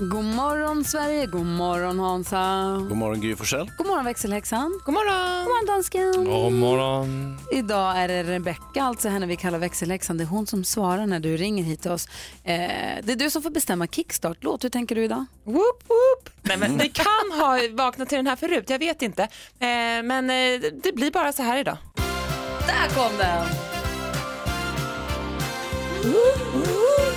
God morgon Sverige, god morgon Hansa. God morgon Gry Forssell. God morgon växelhäxan. God morgon! God morgon dansken. God morgon. Idag är det Rebecca, alltså henne vi kallar växelhäxan. Det är hon som svarar när du ringer hit till oss. Eh, det är du som får bestämma kickstart-låt. Hur tänker du idag? Whoop, whoop. Nej, men det kan ha vaknat till den här förut, jag vet inte. Eh, men eh, det blir bara så här idag. Där kom den! Var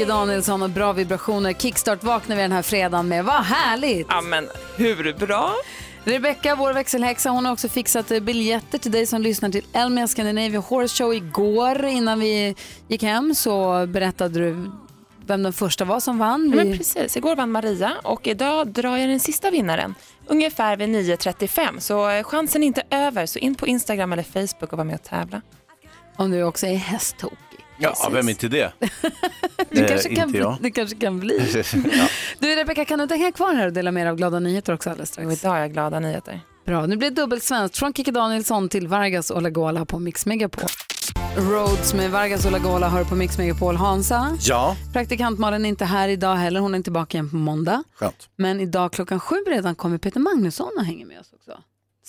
Kikki Danielsson och bra vibrationer. Kickstart vaknar vi den här fredagen med. Vad härligt! Ja, men hur bra? Rebecca, vår växelhäxa, hon har också fixat eh, biljetter till dig som lyssnar till Elmia Scandinavia Horse Show igår. Innan vi gick hem så berättade du vem den första var som vann. Ja, men precis, igår vann Maria och idag drar jag den sista vinnaren. Ungefär vid 9.35 så eh, chansen är inte över. Så in på Instagram eller Facebook och var med och tävla. om du också är hästtokig. Ja, vem är inte det? Du Eh, kanske, kan, inte jag. du kanske kan bli. ja. Du Rebecca, kan du inte hänga kvar här och dela med dig av glada nyheter också alldeles Och strax? idag har jag glada nyheter. Bra, nu blir det dubbelsvenskt från Kikki Danielsson till Vargas och Lagola på Mix Megapol. Roads med Vargas och Lagola hör på Mix Megapol. Hansa, ja, praktikant Malin är inte här idag heller. Hon är tillbaka igen på måndag. skönt. Men idag klockan sju redan kommer Peter Magnusson och hänger med oss också.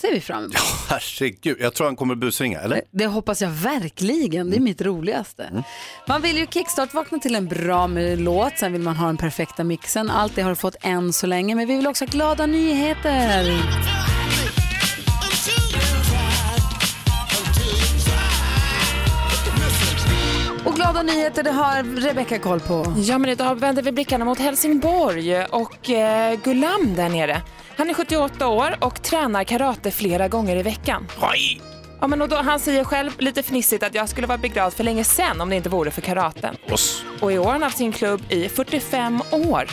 Ser vi fram emot. Herregud, jag tror han kommer busringa, eller? Det hoppas jag verkligen. Det är mitt roligaste. Man vill ju kickstart-vakna till en bra låt. Sen vill man ha den perfekta mixen. Allt det har du fått än så länge. Men vi vill också ha glada nyheter. Och glada nyheter, det har Rebecca koll på. Ja, men idag vänder vi blickarna mot Helsingborg och eh, Gulam där nere. Han är 78 år och tränar karate flera gånger i veckan. Oj! Ja, men och då, han säger själv lite fnissigt att jag skulle vara begravd för länge sedan om det inte vore för karaten. Oss. Och i år har han haft sin klubb i 45 år.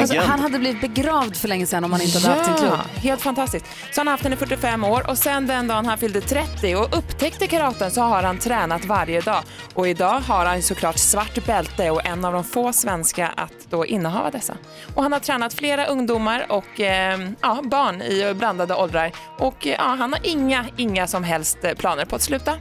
Alltså, han hade blivit begravd för länge sedan om han inte hade haft sin klubb. helt fantastiskt. Så han har haft den i 45 år och sen den dagen han fyllde 30 och upptäckte karaten så har han tränat varje dag. Och idag har han såklart svart bälte och en av de få svenska att då inneha dessa. Och han har tränat flera ungdomar och eh, ja, barn i blandade åldrar. Och eh, ja, han har inga, inga som helst eh, planer på att sluta.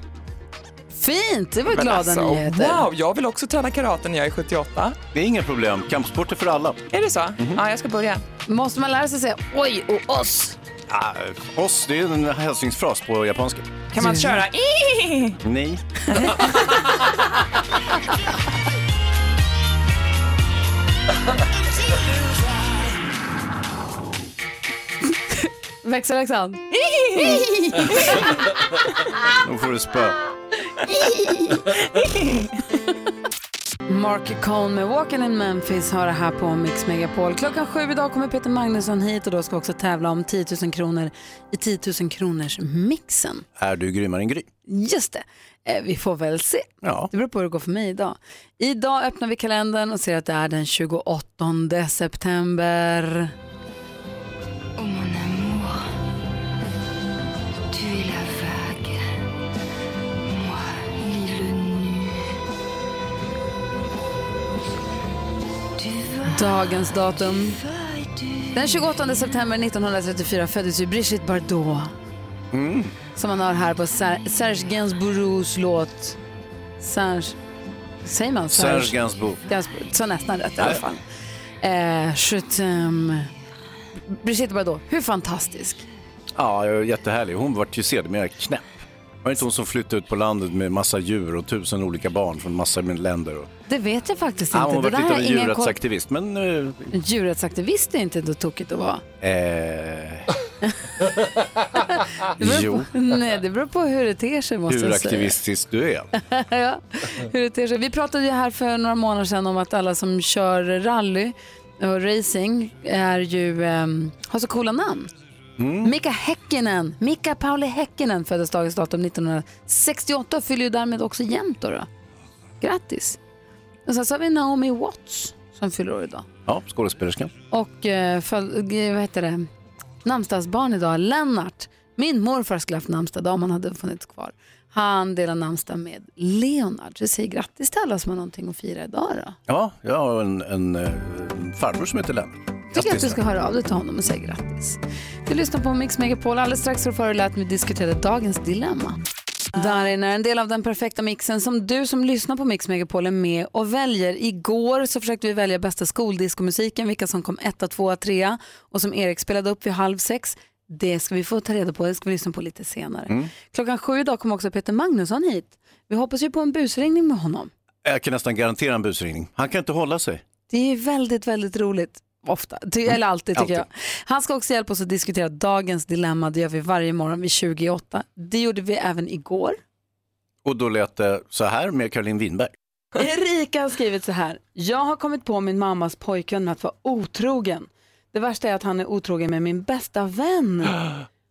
Fint, det var glada alltså, nyheter. Wow, jag vill också träna karate när jag är 78. Det är inga problem, kampsport är för alla. Är det så? Ja, jag ska börja. Måste man lära sig säga oj och oss? Ah, oss, det är en hälsningsfras på japanska. Kan man köra? Nej. Växelhäxan. Då får du spö. Mark Cohn med Walking in Memphis har det här på Mix Megapol. Klockan sju idag kommer Peter Magnusson hit och då ska vi också tävla om 10 000 kronor i 10 000 kronors mixen. Är du grymmare än Gry? Just det. Eh, Vi får väl se. Ja. Det beror på hur det går för mig idag. Idag öppnar vi kalendern och ser att det är den 28 september. Dagens datum Den 28 september 1934 föddes ju Brigitte Bardot. Som man har här på Ser- Serge Gainsbourgs låt Serge... Säger man Serge Gainsbourg. Gainsbourg? Så nästan rätt i alla fall. Eh, je t'aime. Brigitte Bardot, hur fantastisk? Ja, jättehärlig. Hon vart ju sedermera knäpp. Var det inte hon som flyttade ut på landet med massa djur och tusen olika barn från massa länder? Och... Det vet jag faktiskt Ja, inte. hon var lite har ingen koll- djurrättsaktivist, men... eh, Djurrättsaktivist är inte då tokigt att vara. Eh, jo, På, nej, det beror på hur det ter sig måste hur aktivistisk du är. ja, hur det ter sig. Vi pratade ju här för några månader sedan om att alla som kör rally och racing är ju, ehm, har så coola namn. Mika Häkkinen, Mika Pauli Häkkinen föddes dagens datum 1968 och fyller ju därmed också jämnt då. då. Grattis! Och sen så har vi Naomi Watts som fyller år idag. Ja, skådespelerskan. Och eh, föl- eh, vad heter det? namnsdagsbarn idag, Lennart. Min morfar skulle haft namnsdag idag om han hade funnits kvar. Han delar namnsdag med Leonard. Så jag säger grattis till alla som har någonting att fira idag då. Ja, jag har en, en, eh, en farbror som heter Lennart. Tycker att du ska höra av dig till honom och säga grattis. Du lyssnar på Mix Megapol. Alldeles strax så före lät vi diskuterade dagens dilemma. Darin är en del av den perfekta mixen som du som lyssnar på Mix Megapol är med och väljer. Igår så försökte vi välja bästa skoldiskomusiken, vilka som kom etta, tvåa, trea och som Erik spelade upp vid halv sex. Det ska vi få ta reda på, det ska vi lyssna på lite senare. Klockan sju idag kommer också Peter Magnusson hit. Vi hoppas ju på en busringning med honom. Jag kan nästan garantera en busringning. Han kan inte hålla sig. Det är väldigt, väldigt roligt. Ofta, Ty- eller alltid tycker Alltid. jag. Han ska också hjälpa oss att diskutera dagens dilemma. Det gör vi varje morgon vid 28. Det gjorde vi även igår. Och då lät det så här med Caroline Winberg. Erika har skrivit så här. Jag har kommit på min mammas pojkvän med att vara otrogen. Det värsta är att han är otrogen med min bästa vän.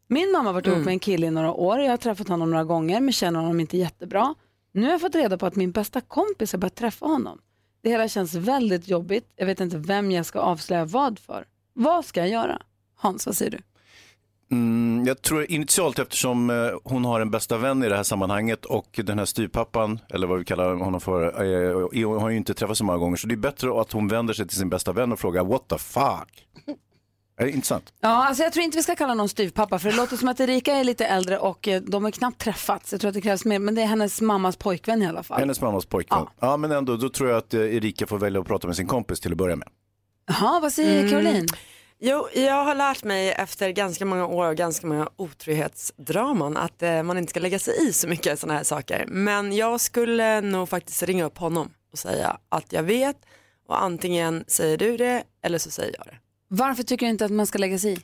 Min mamma har varit ihop med en kille i några år. Jag har träffat honom några gånger men känner honom inte jättebra. Nu har jag fått reda på att min bästa kompis har börjat träffa honom. Det hela känns väldigt jobbigt. Jag vet inte vem jag ska avslöja vad för. Vad ska jag göra? Hans, vad säger du? Mm, jag tror initialt eftersom eh, hon har en bästa vän i det här sammanhanget och den här styrpappan, eller vad vi kallar honom för, eh, har ju inte träffat så många gånger. Så det är bättre att hon vänder sig till sin bästa vän och frågar what the fuck. Är det intressant? Ja, alltså jag tror inte vi ska kalla någon styvpappa för det låter som att Erika är lite äldre och eh, de har knappt träffats. Jag tror att det krävs mer, men det är hennes mammas pojkvän i alla fall. Hennes mammas pojkvän. Ja. Ja. men ändå, då tror jag att eh, Erika får välja att prata med sin kompis till att börja med. Jaha, vad säger Mm. Caroline? Jo, jag har lärt mig efter ganska många år och ganska många otrohetsdraman att eh, man inte ska lägga sig i så mycket sådana här saker. Men jag skulle nog faktiskt ringa upp honom och säga att jag vet och antingen säger du det eller så säger jag det. Varför tycker du inte att man ska lägga sig i?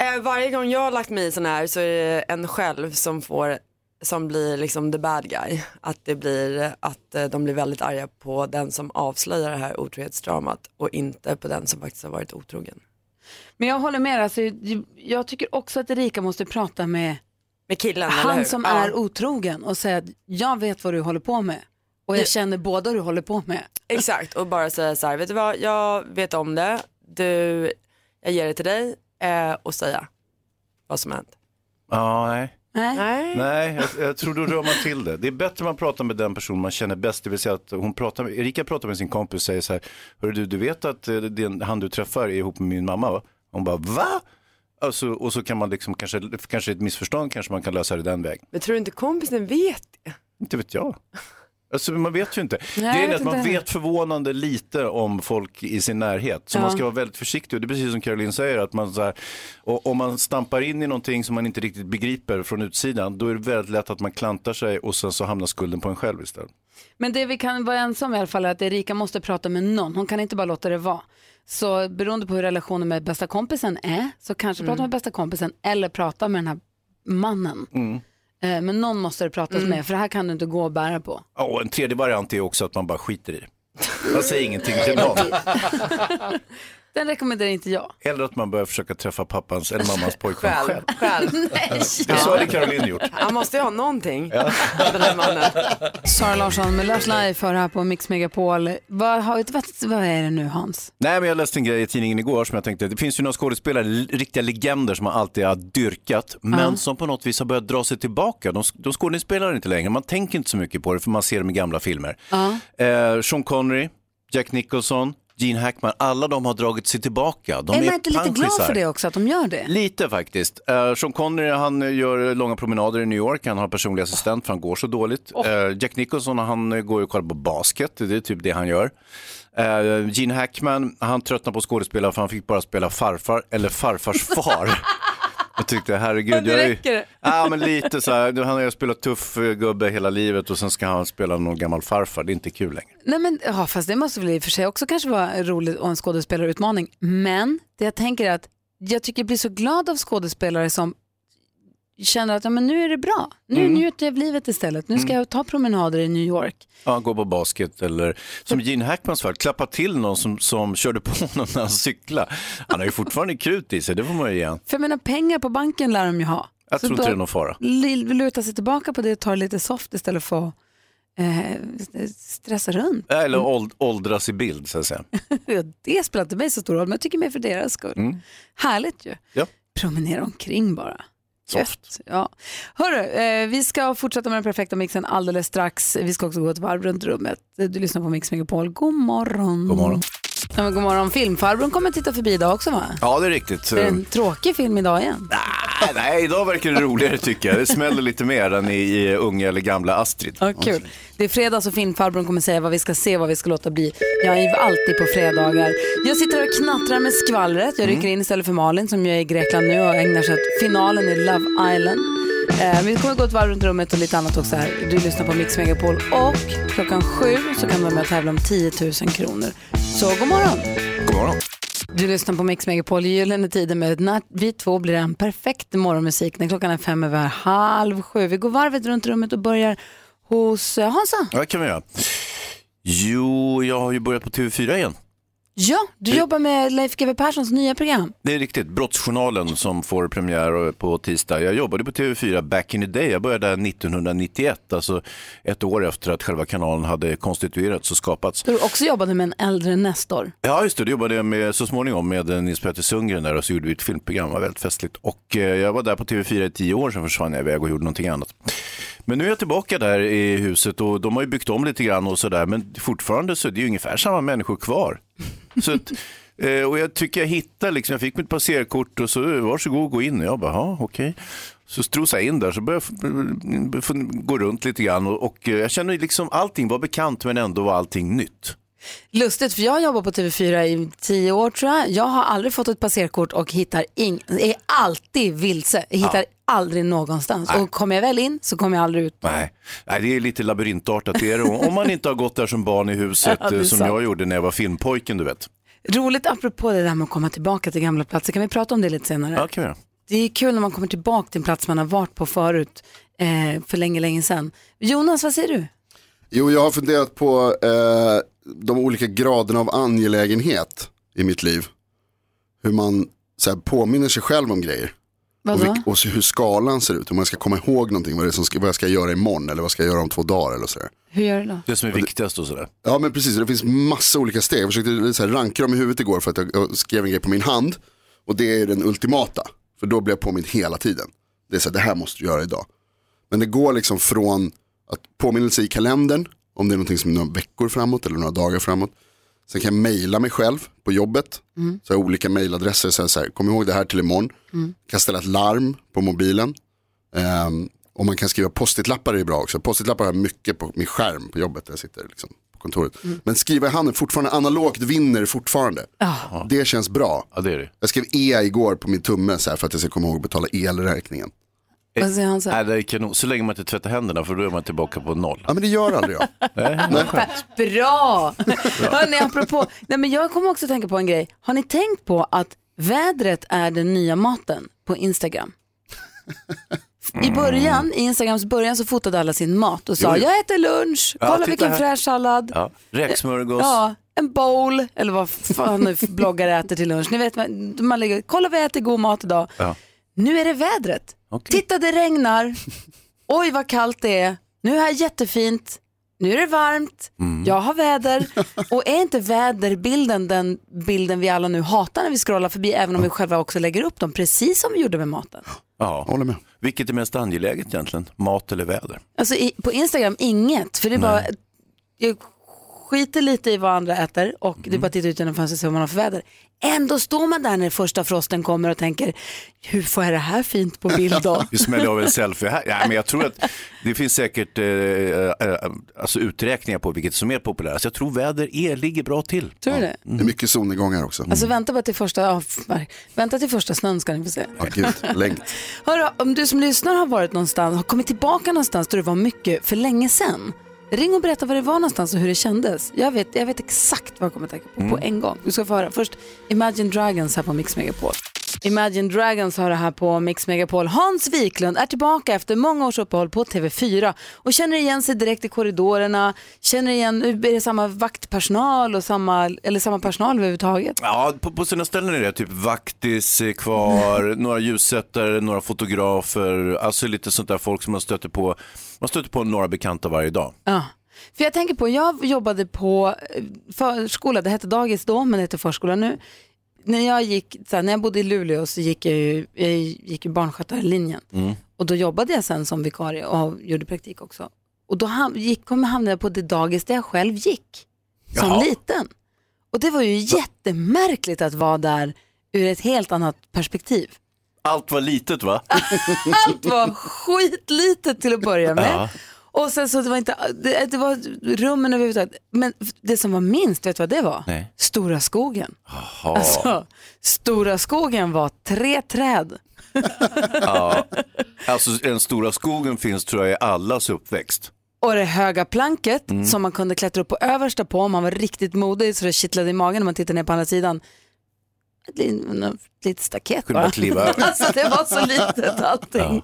Eh, varje gång jag har lagt mig i sådana här så är det en själv som får som blir liksom the bad guy. Att det blir att eh, de blir väldigt arga på den som avslöjar det här otrohetsdramat och inte på den som faktiskt har varit otrogen. Men jag håller med, alltså, jag tycker också att Erika måste prata med Med killen, han som Ja. är otrogen och säga att jag vet vad du håller på med och jag känner båda du håller på med. Exakt, och bara säga så här, vet du vad, jag vet om det, du, jag ger det till dig eh, och säga vad som har hänt. Ja, nej. Nej. Nej. Jag, jag tror då rör man till det. Det är bättre man pratar med den person man känner bäst, det vill säga att hon pratar med, Erika pratar med sin kompis och säger så här, Hörru, du, du vet att eh, det, han du träffar är ihop med min mamma va? Hon bara, va? Alltså, och så kan man liksom, kanske, kanske ett missförstånd kanske man kan lösa det den vägen. Men tror du inte kompisen vet det? Inte vet jag. Alltså man vet ju inte. Nej, det är att man vet förvånande lite om folk i sin närhet. Så Ja. man ska vara väldigt försiktig. Och det är precis som Caroline säger, att man så här, och, om man stampar in i någonting som man inte riktigt begriper från utsidan, då är det väldigt lätt att man klantar sig och sen så hamnar skulden på en själv istället. Men det vi kan vara ensamma i alla fall är att Erika måste prata med någon. Hon kan inte bara låta det vara. Så beroende på hur relationen med bästa kompisen är så kanske prata med bästa kompisen eller prata med den här mannen. Eh, Men någon måste det pratas med för det här kan du inte gå och bära på. Ja, Och en tredje variant är också att man bara skiter i det. Man säger ingenting till någon. Den rekommenderar inte jag. Eller att man börjar försöka träffa pappans eller mammas pojkvän Själv. själv. själv. Det är så hade Caroline gjort. Han måste ju ha någonting, den här mannen. Sara Larsson med Lars Life för här på Mix Megapol. Vad, har, vad, vad är det nu Hans? Nej, men jag läste en grej i tidningen igår som jag tänkte, det finns ju några skådespelare, riktiga legender som man alltid har dyrkat, men som på något vis har börjat dra sig tillbaka. De, de skådespelar inte längre, man tänker inte så mycket på det för man ser dem i gamla filmer. Eh, Sean Connery, Jack Nicholson, Gene Hackman, alla de har dragit sig tillbaka. De är är, man inte lite glad för det också, att de gör det? Lite faktiskt. Uh, Sean Connery han gör långa promenader i New York, han har personlig assistent för han går så dåligt. Eh, Jack Nicholson han går och kollar på basket, det är typ det han gör. Uh, Gene Hackman, han tröttnar på skådespelare för han fick bara spela farfar eller farfars far. Jag tyckte herregud, jag är, ja, men lite så här, han har ju spelat tuff gubbe hela livet och sen ska han spela någon gammal farfar, det är inte kul längre. Nej men, ja, fast det måste väl i och för sig också kanske vara roligt och en skådespelarutmaning. Men det jag tänker är att jag tycker jag blir så glad av skådespelare som känner att ja, men nu är det bra. Nu Mm. njuter jag av livet istället. Nu ska jag ta promenader i New York. Ja, gå på basket eller som Gene Hackmans fall, klappa till någon som, som körde på honom när han cyklade. Han har ju fortfarande krut i sig, det får man ju ge han. För jag menar pengar på banken lär de ju ha. Jag Så tror inte det är någon fara. Luta sig tillbaka på det och ta det lite soft istället för att eh, stressa runt. Eller åld, åldras i bild så att säga. Det spelar inte mig så stor roll, men jag tycker mer för deras skull. Mm. Härligt ju. Ja. Promenera omkring bara. Soft. Ja. Hörru, eh, vi ska fortsätta med den perfekta mixen alldeles strax. Vi ska också gå ett varv runt rummet. Du lyssnar på Mix Megapol. God morgon. God morgon. Ja, men god morgon. Filmfarbrorn kommer titta förbi idag också va? Ja, det är riktigt. Det är en tråkig film idag igen. Nej, nej, idag verkar det roligare tycker jag. Det smäller lite mer än i, i unga eller gamla Astrid. Ja, kul. Det är fredag så filmfarbrorn kommer säga vad vi ska se, vad vi ska låta bli. Jag är alltid på fredagar. Jag sitter och knattrar med skvallret. Jag rycker in istället för Malin som ju är i Grekland nu och ägnar sig åt finalen i Love Island. Eh, vi kommer gå ett varv runt rummet och lite annat också här. Du lyssnar på Mix Megapol och klockan sju så kan du vara med och tävla om 10 000 kronor. Så god morgon! God morgon. Du lyssnar på Mix Megapol i gyllene tider med när vi två blir en perfekt morgonmusik när klockan är fem över halv sju. Vi går varvet runt rummet och börjar hos eh, Hansa. Ja, det kan vi göra. Jo, jag har ju börjat på TV4 igen. Ja, du jobbar med Leif GW Perssons nya program. Det är riktigt, Brottsjournalen som får premiär på tisdag. Jag jobbade på TV4 back in the day. Jag började där 1991, alltså ett år efter att själva kanalen hade konstituerats och skapats. Du också jobbade med en äldre Nestor. Ja, just det. Det jobbade jag med, så småningom med Nils Petter Sundgren där och så gjorde vi ett filmprogram. Det var väldigt festligt. Och eh, jag var där på TV4 i tio år, sen försvann jag iväg och gjorde någonting annat. Men nu är jag tillbaka där i huset och de har ju byggt om lite grann och sådär. Men fortfarande så är det ju ungefär samma människor kvar. Så att, eh, och jag tycker jag hittar, liksom, jag fick mitt passerkort och så varsågod gå in. Och jag bara, ja okej. Så strosade jag in där så började jag gå runt lite grann och, och eh, jag känner liksom allting var bekant men ändå var allting nytt. Lustigt för jag har jobbat på TV4 i tio år tror jag. Jag har aldrig fått ett passerkort och hittar ing- är alltid vilse. Hittar aldrig någonstans. Och kommer jag väl in så kommer jag aldrig ut. Nej, Nej det är lite labyrintartat. Det är det. Om man inte har gått där som barn i huset Ja, eh, som sant. jag gjorde när jag var filmpojken, du vet. Roligt apropå det där med att komma tillbaka till gamla platser. Kan vi prata om det lite senare? Ja, kan vi göra. Det är kul när man kommer tillbaka till en plats man har varit på förut eh, för länge, länge sedan. Jonas, vad säger du? Jo, jag har funderat på eh, de olika graderna av angelägenhet i mitt liv. Hur man så här, påminner sig själv om grejer. Och, vilk- och hur skalan ser ut. Om man ska komma ihåg någonting. Vad, det som ska, vad jag ska göra imorgon eller vad ska jag göra om två dagar eller sådär. Hur gör du då? Det som är viktigast och sådär. Ja men precis, det finns massa olika steg. Jag försökte så här, ranka dem i huvudet igår för att jag, jag skrev en grej på min hand. Och det är den ultimata. För då blir jag påmind hela tiden. Det är så här, det här måste du göra idag. Men det går liksom från att påminnelse i kalendern. Om det är någonting som är några veckor framåt eller några dagar framåt. Sen kan jag mejla mig själv på jobbet. Så jag har olika mejladresser. Så så här, kom ihåg det här till imorgon. Kan ställa ett larm på mobilen. Ehm, och man kan skriva post-it-lappar är bra också. Post-it-lappar har jag mycket på min skärm på jobbet där jag sitter liksom, på kontoret. Men skriva i handen fortfarande analogt vinner fortfarande. Det känns bra. Ja, det är det. Jag skrev E igår på min tumme så här, för att jag ska komma ihåg att betala elräkningen. Vad säger han så? Nej, det är kanon. Så länge man inte tvättar händerna för då är man tillbaka på noll. Ja men det gör aldrig jag. Bra! Hörrni, apropå, nej men jag kommer också att tänka på en grej. Har ni tänkt på att vädret är den nya maten på Instagram? I början, i Instagrams början så fotade alla sin mat och sa Jo, jo. jag äter lunch, Ja, kolla vilken här. fräsch sallad. Ja. Räksmörgås. Ja, en bowl eller vad fan bloggare äter till lunch. Ni vet, man, man lägger, kolla vi äter god mat idag. Ja. Nu är det vädret. Okej. Titta det regnar. Oj vad kallt det är. Nu är det jättefint. Nu är det varmt. Mm. Jag har väder. Och är inte väderbilden den bilden vi alla nu hatar när vi scrollar förbi även om vi själva också lägger upp dem precis som vi gjorde med maten. Ja. Håller med. Vilket är mest angeläget egentligen? Mat eller väder? Alltså i, på Instagram inget för det är bara jag skiter lite i vad andra äter och det är Mm. bara att titta ut genom fönstret och se vad man har för väder. Ändå står man där när första frosten kommer och tänker, hur får jag det här fint på bild då? Vi smäller av en selfie här. Ja, men jag tror att det finns säkert eh, eh, alltså uträkningar på vilket som är populärast. Jag tror väder är, ligger bra till. Tror du det? Det är mycket solnedgångar också. Alltså vänta bara till första, ja, f- vänta till första snön ska ni få se. Ja, gud, längt. Hörru, om du som lyssnar har varit någonstans, har kommit tillbaka någonstans där det var mycket för länge sedan. Ring och berätta var det var någonstans och hur det kändes. Jag vet, jag vet exakt vad jag kommer att tänka på på en gång. Du ska få höra. Först Imagine Dragons här på Mix Megapol. Imagine Dragons har det här på Mix Megapol. Hans Wiklund är tillbaka efter många års uppehåll på TV4 och känner igen sig direkt i korridorerna. Känner igen, är det samma vaktpersonal och samma, eller samma personal överhuvudtaget? Ja, på, på sina ställen är det typ vaktis är kvar, några ljussättare, några fotografer, alltså lite sånt där folk som man stöter på. Man stöter på några bekanta varje dag. Ja. För jag tänker på, jag jobbade på eh, förskola, det hette dagis då men det heter förskola nu. När jag, gick, här, när jag bodde i Luleå så gick jag ju, jag gick ju barnskötarlinjen. Och då jobbade jag sen som vikarie och gjorde praktik också. Och då ham- gick, kom hamnade jag på det dagis där jag själv gick som Jaha. liten. Och det var ju jättemärkligt att vara där ur ett helt annat perspektiv. Allt var litet va? Allt var skitlitet till att börja med. Ja. Och sen så det var inte, det, det var rummen överhuvudtaget. Men det som var minst, vet du vad det var? Nej. Stora skogen. Jaha. Alltså, stora skogen var tre träd. Ja. Alltså den stora skogen finns tror jag i allas uppväxt. Och det höga planket Mm. som man kunde klättra upp på översta på om man var riktigt modig så det kittlade i magen när man tittade ner på andra sidan. Ett litet, staket Kunde bara. man kliva alltså det var så litet allting.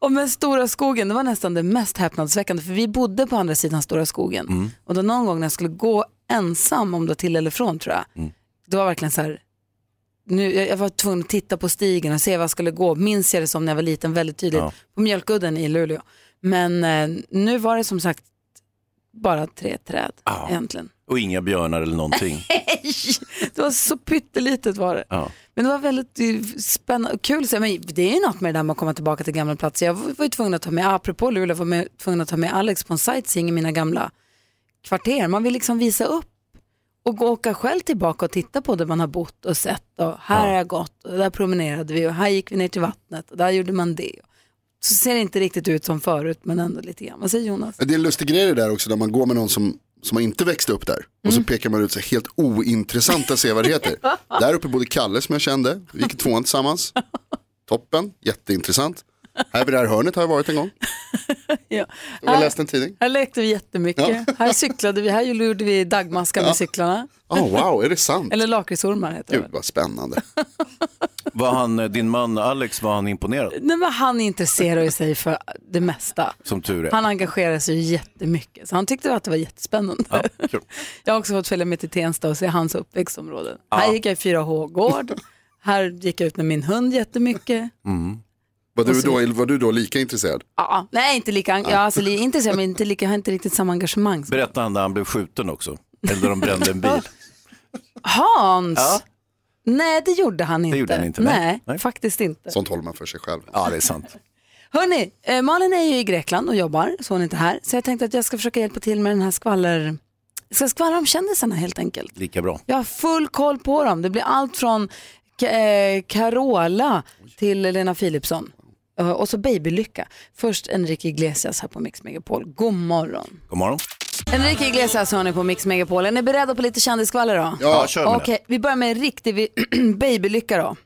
Och med stora skogen, det var nästan det mest häpnadsväckande för vi bodde på andra sidan stora skogen. Mm. Och då någon gång när jag skulle gå ensam, om det var till eller från tror jag, Mm. det var verkligen så här, nu, jag jag var tvungen att titta på stigen och se var jag skulle gå. Minns jag det som när jag var liten väldigt tydligt Ja. på Mjölkudden i Luleå. Men eh, nu var det som sagt bara tre träd Ja. egentligen. Och inga björnar eller någonting. Det var så pyttelitet var det. Ja. Men det var väldigt spännande kul. att se. Men det är ju något med det där med att komma tillbaka till gamla platser. Jag var ju tvungen att ta med, apropå Luleå, var med, tvungen att ta med Alex på en sightseeing i mina gamla kvarter. Man vill liksom visa upp och gå åka själv tillbaka och titta på där man har bott och sett. Och här har jag gått och där promenerade vi och här gick vi ner till vattnet och där gjorde man det. Så ser det inte riktigt ut som förut men ändå lite grann. Vad säger Jonas? Det är en lustig grej det där också när man går med någon som, som har inte växt upp där. Och så pekar man ut så helt ointressanta sevärdheter. där uppe bodde Kalle som jag kände, vi gick i tvåan tillsammans. Toppen, jätteintressant. Här vid det här hörnet har jag varit en gång. Ja. Jag har läst en tidning. Här lekte vi jättemycket. Här cyklade vi, här gjorde vi dagmaskar med cyklarna. Oh, wow, är det sant? Eller lakritsormar heter det. Gud vad spännande. Var han, eh, din man Alex, var han imponerad? Nej, men han intresserar sig för det mesta. Som tur är. Han engagerar sig jättemycket. Så han tyckte att det var jättespännande. Ja, kul. Jag har också fått följa med till Tensta och se hans uppväxtområde. Här gick jag i 4H-gård. Här gick jag ut med min hund jättemycket. Var du, då, var du då lika intresserad? Ja, nej, inte lika, ja, alltså, li- intresserad, men inte lika, jag har inte riktigt samma engagemang. Berättade han när han blev skjuten också? Eller när de brände en bil? Hans? Ja. Nej, det gjorde han inte. gjorde han inte, nej. nej. Faktiskt inte. Sånt håller man för sig själv. Ja, det är sant. Hörni, eh, Malin är ju i Grekland och jobbar, så hon är inte här. Så jag tänkte att jag ska försöka hjälpa till med den här skvaller... Jag ska skvallra om kändisarna helt enkelt. Lika bra. Jag har full koll på dem. Det blir allt från eh, Carola till Lena Philipsson. Eh, Och så Babylycka. Först Enrique Iglesias här på Mix Megapol. God morgon. God morgon. Enrique Iglesias hör ni på Mix Megapol. Är ni beredda på lite kändisskvaller då? Ja, kör med Okej, vi börjar med en riktig babylycka då.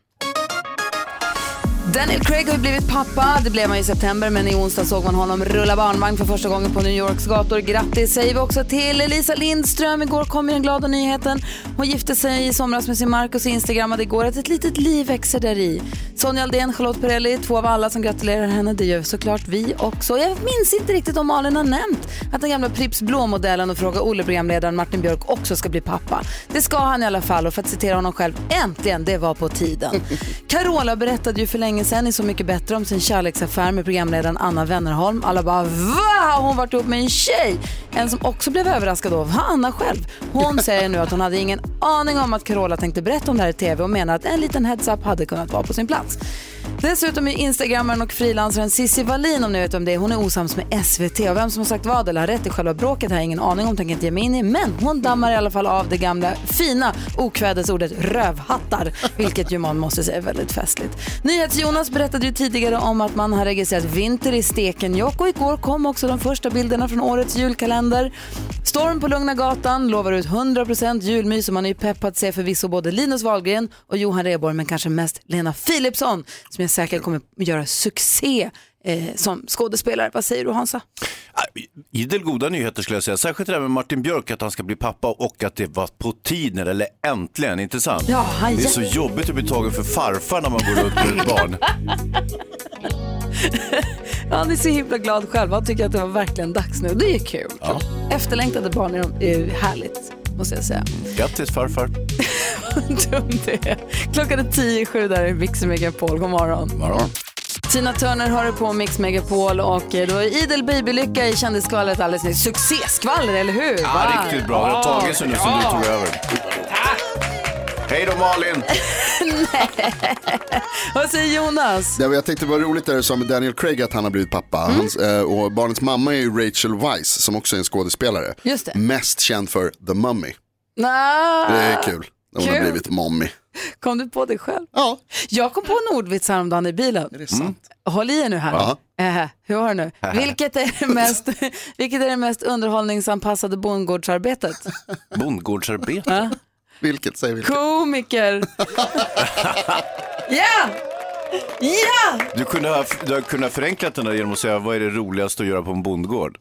Daniel Craig har blivit pappa, det blev han i september men i onsdag såg man honom rulla barnvagn för första gången på New Yorks gator. Grattis säger vi också till Elisa Lindström. Igår kom ju den glada nyheten. Hon gifte sig i somras med sin Marcus och instagrammade igår att ett litet liv växer där i. Sonja Aldén, Charlotte Perrelli, två av alla som gratulerar henne. Det gör såklart vi också. Jag minns inte riktigt om Malin har nämnt att den gamla Pripps Blå-modellen och Fråga Olle-programledaren Martin Björk också ska bli pappa. Det ska han i alla fall och för att citera honom själv, äntligen, det var på tiden. Carola berättade ju för länge sedan i Så mycket bättre om sin kärleksaffär med programledaren Anna Wennerholm. Alla bara va? Har hon varit ihop med en tjej? En som också blev överraskad av var Anna själv. Hon säger nu att hon hade ingen aning om att Carola tänkte berätta om det här i tv och menar att en liten heads up hade kunnat vara på sin plats. Dessutom är instagrammaren och frilansaren Cissi Wallin om ni vet om det är. Hon är osams med SVT och vem som har sagt vad eller har rätt i själva bråket har jag ingen aning om, tänker inte ge mig in i. Men hon dammar i alla fall av det gamla fina okvädesordet rövhattar, vilket ju man måste säga är väldigt festligt. NyhetsJonas berättade ju tidigare om att man har registrerat vinter i Stekenjokk och igår kom också de första bilderna från årets julkalender. Storm på Lugna Gatan lovar ut 100% julmys och man är ju pepp på att se förvisso både Linus Wahlgren och Johan Rheborg men kanske mest Lena Philipsson som jag säkert kommer göra succé eh, som skådespelare. Vad säger du Hansa? Idel goda nyheter skulle jag säga. Särskilt det där med Martin Björk, att han ska bli pappa och att det var på tiden, eller äntligen, inte sant? Ja, han det är så jobbigt att bli tagen för farfar när man går runt med ett barn. Ja, han är så himla glad själv. Han tycker att det var verkligen dags nu. Det är kul. Efterlängtade barn är, är härligt, måste jag säga. Grattis farfar. Dumt det är. Klockan är tio i sju där i Mix Megapol. God morgon. morgon. Tina Turner har det på Mix Megapol och eh, då är idel babylycka i kändisskvallret alldeles nyss. Succéskvaller, eller hur? Ja, Va? riktigt bra. Det har tagit sig nu som du tog över. Hej då Malin! Vad säger Jonas? Det var- jag tänkte det var roligt det du sa med Daniel Craig att han har blivit pappa. Mm. Hans, eh, och barnets mamma är ju Rachel Weisz som också är en skådespelare. Just det. Mest känd för The Mummy. Det är kul. Hon har Kul. blivit mommy. Kom du på det själv? Ja. Jag kom på en ordvits häromdagen i bilen. Är det sant? Håll i er nu här. Ja. Eh, hur har du nu? Vilket är det mest, vilket är det mest underhållningsanpassade bondgårdsarbetet? Bondgårdsarbete? Vilket säger vilket? Komiker. Ja! Ja! Du kunde ha, du har kunnat förenkla den där genom att säga vad är det roligaste att göra på en bondgård?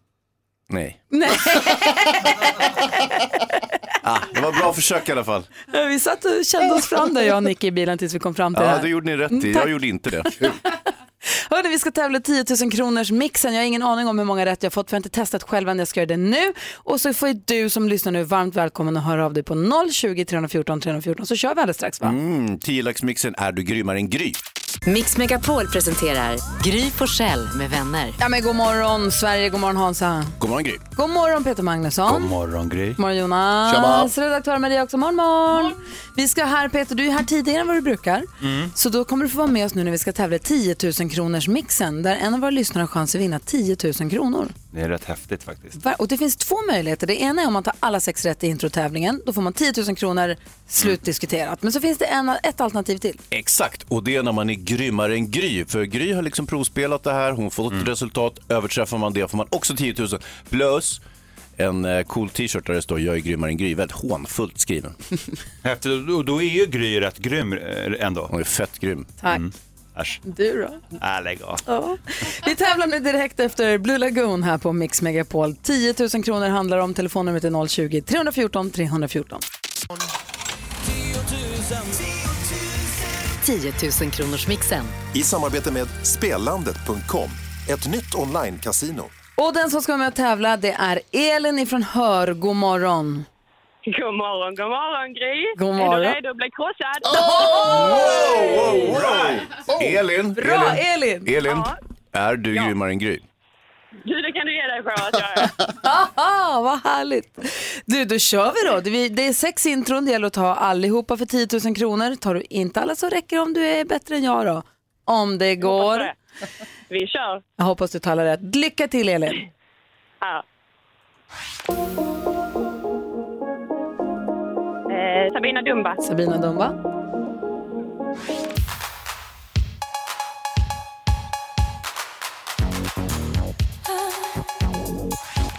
Nej. Nej. Ah, det var bra försök i alla fall. Vi satt och kände oss fram där jag och Nicky i bilen tills vi kom fram till det Ja, här. det gjorde ni rätt i. Mm, tack. Jag gjorde inte det. Hörde, vi ska tävla 10 000 kronors mixen. Jag har ingen aning om hur många rätt jag har fått för jag har inte testat själv än. Jag ska göra det nu. Och så får du som lyssnar nu varmt välkommen att höra av dig på 020 314 314 så kör vi alldeles strax va? Mm, 10-laxmixen är du grymmare än Gry. Mix Megapol presenterar Gry Forssell med vänner. Ja men god morgon Sverige, god morgon Hansa. God morgon Gry. God morgon Peter Magnusson. God morgon Gry. God morgon Jonas. Redaktör Maria också. Morgon, morgon. Vi ska här, Peter, du är här tidigare än vad du brukar. Så då kommer du få vara med oss nu när vi ska tävla i 10 000 kronors mixen där en av våra lyssnare har chans att vinna 10 000 kronor. Det är rätt häftigt faktiskt. Och det finns två möjligheter. Det ena är om man tar alla sex rätt i introtävlingen. Då får man 10 000 kronor slutdiskuterat. Men så finns det en, ett alternativ till. Exakt, och det är när man är grymmare än Gry. För Gry har liksom provspelat det här, hon fått ett resultat. Överträffar man det får man också 10 000. Plus en eh, cool t-shirt där det står jag är grymmare än Gry. Väldigt hånfullt skriven. Häftigt, och då är ju Gry rätt grym eh, ändå. Hon är fett grym. Tack. Äsch, Du då? äh, lägg av. Ja. Vi tävlar nu direkt efter Blue Lagoon här på Mix Megapol. 10 000 kronor handlar om. Telefonnumret är 020-314 314. 10 000 kronors mixen. I samarbete med Spelandet.com, ett nytt online-casino. Och den som ska vara med och tävla det är Elin ifrån Hör. God morgon. God morgon, god morgon Gry. God morgon. Är du redo att bli krossad? Elin, Bra, Elin, Elin. Elin Ja. är du grymmare än Gry? Du, det kan du ge dig på att är. Haha, vad härligt. Du, då kör vi då. Det- Det är sex intron, det gäller att ta allihopa för 10 000 kronor. Tar du inte alla så räcker det om du är bättre än jag då. Om det går. det. Vi kör. Jag hoppas du talar rätt. Lycka till Elin. Ja. Eh, Sabina Dumba. Sabina Dumba.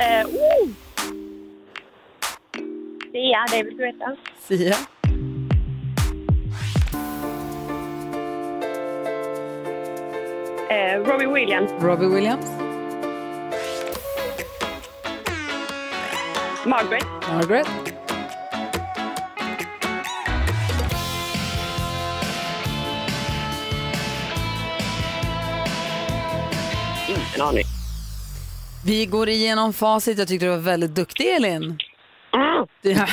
Eh, oh! Sia, David Guetta. Sia. Eh, Robbie Williams. Robbie Williams. Margaret. Margaret. Ingen aning. Vi går igenom facit. Jag tyckte du var väldigt duktig Elin. Ja.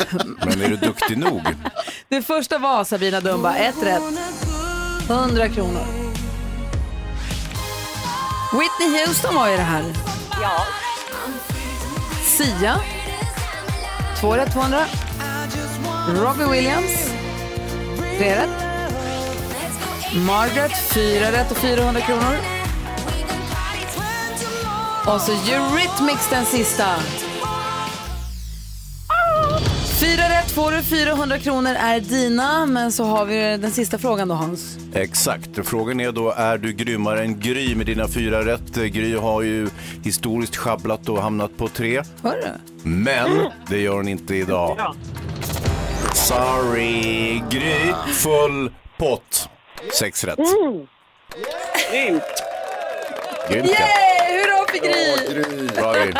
Men är du duktig nog? Det första var Sabina Dumba, ett rätt. 100 kronor. Whitney Houston var ju det här. Ja. Sia. Två rätt, 200. Robbie Williams. Tre rätt. Margaret, fyra rätt och 400 kronor. Och så Eurythmics den sista. Fyra rätt får du, 400 kronor är dina. Men så har vi den sista frågan då Hans. Exakt. Frågan är då, är du grymmare än Gry med dina fyra rätt? Gry har ju historiskt schabblat och hamnat på tre. Hörru. Men det gör hon inte idag. Sorry, Gry. Full pott. Sex rätt. Grymt. Grymt ja. Yay! För Gry! Bra Gry.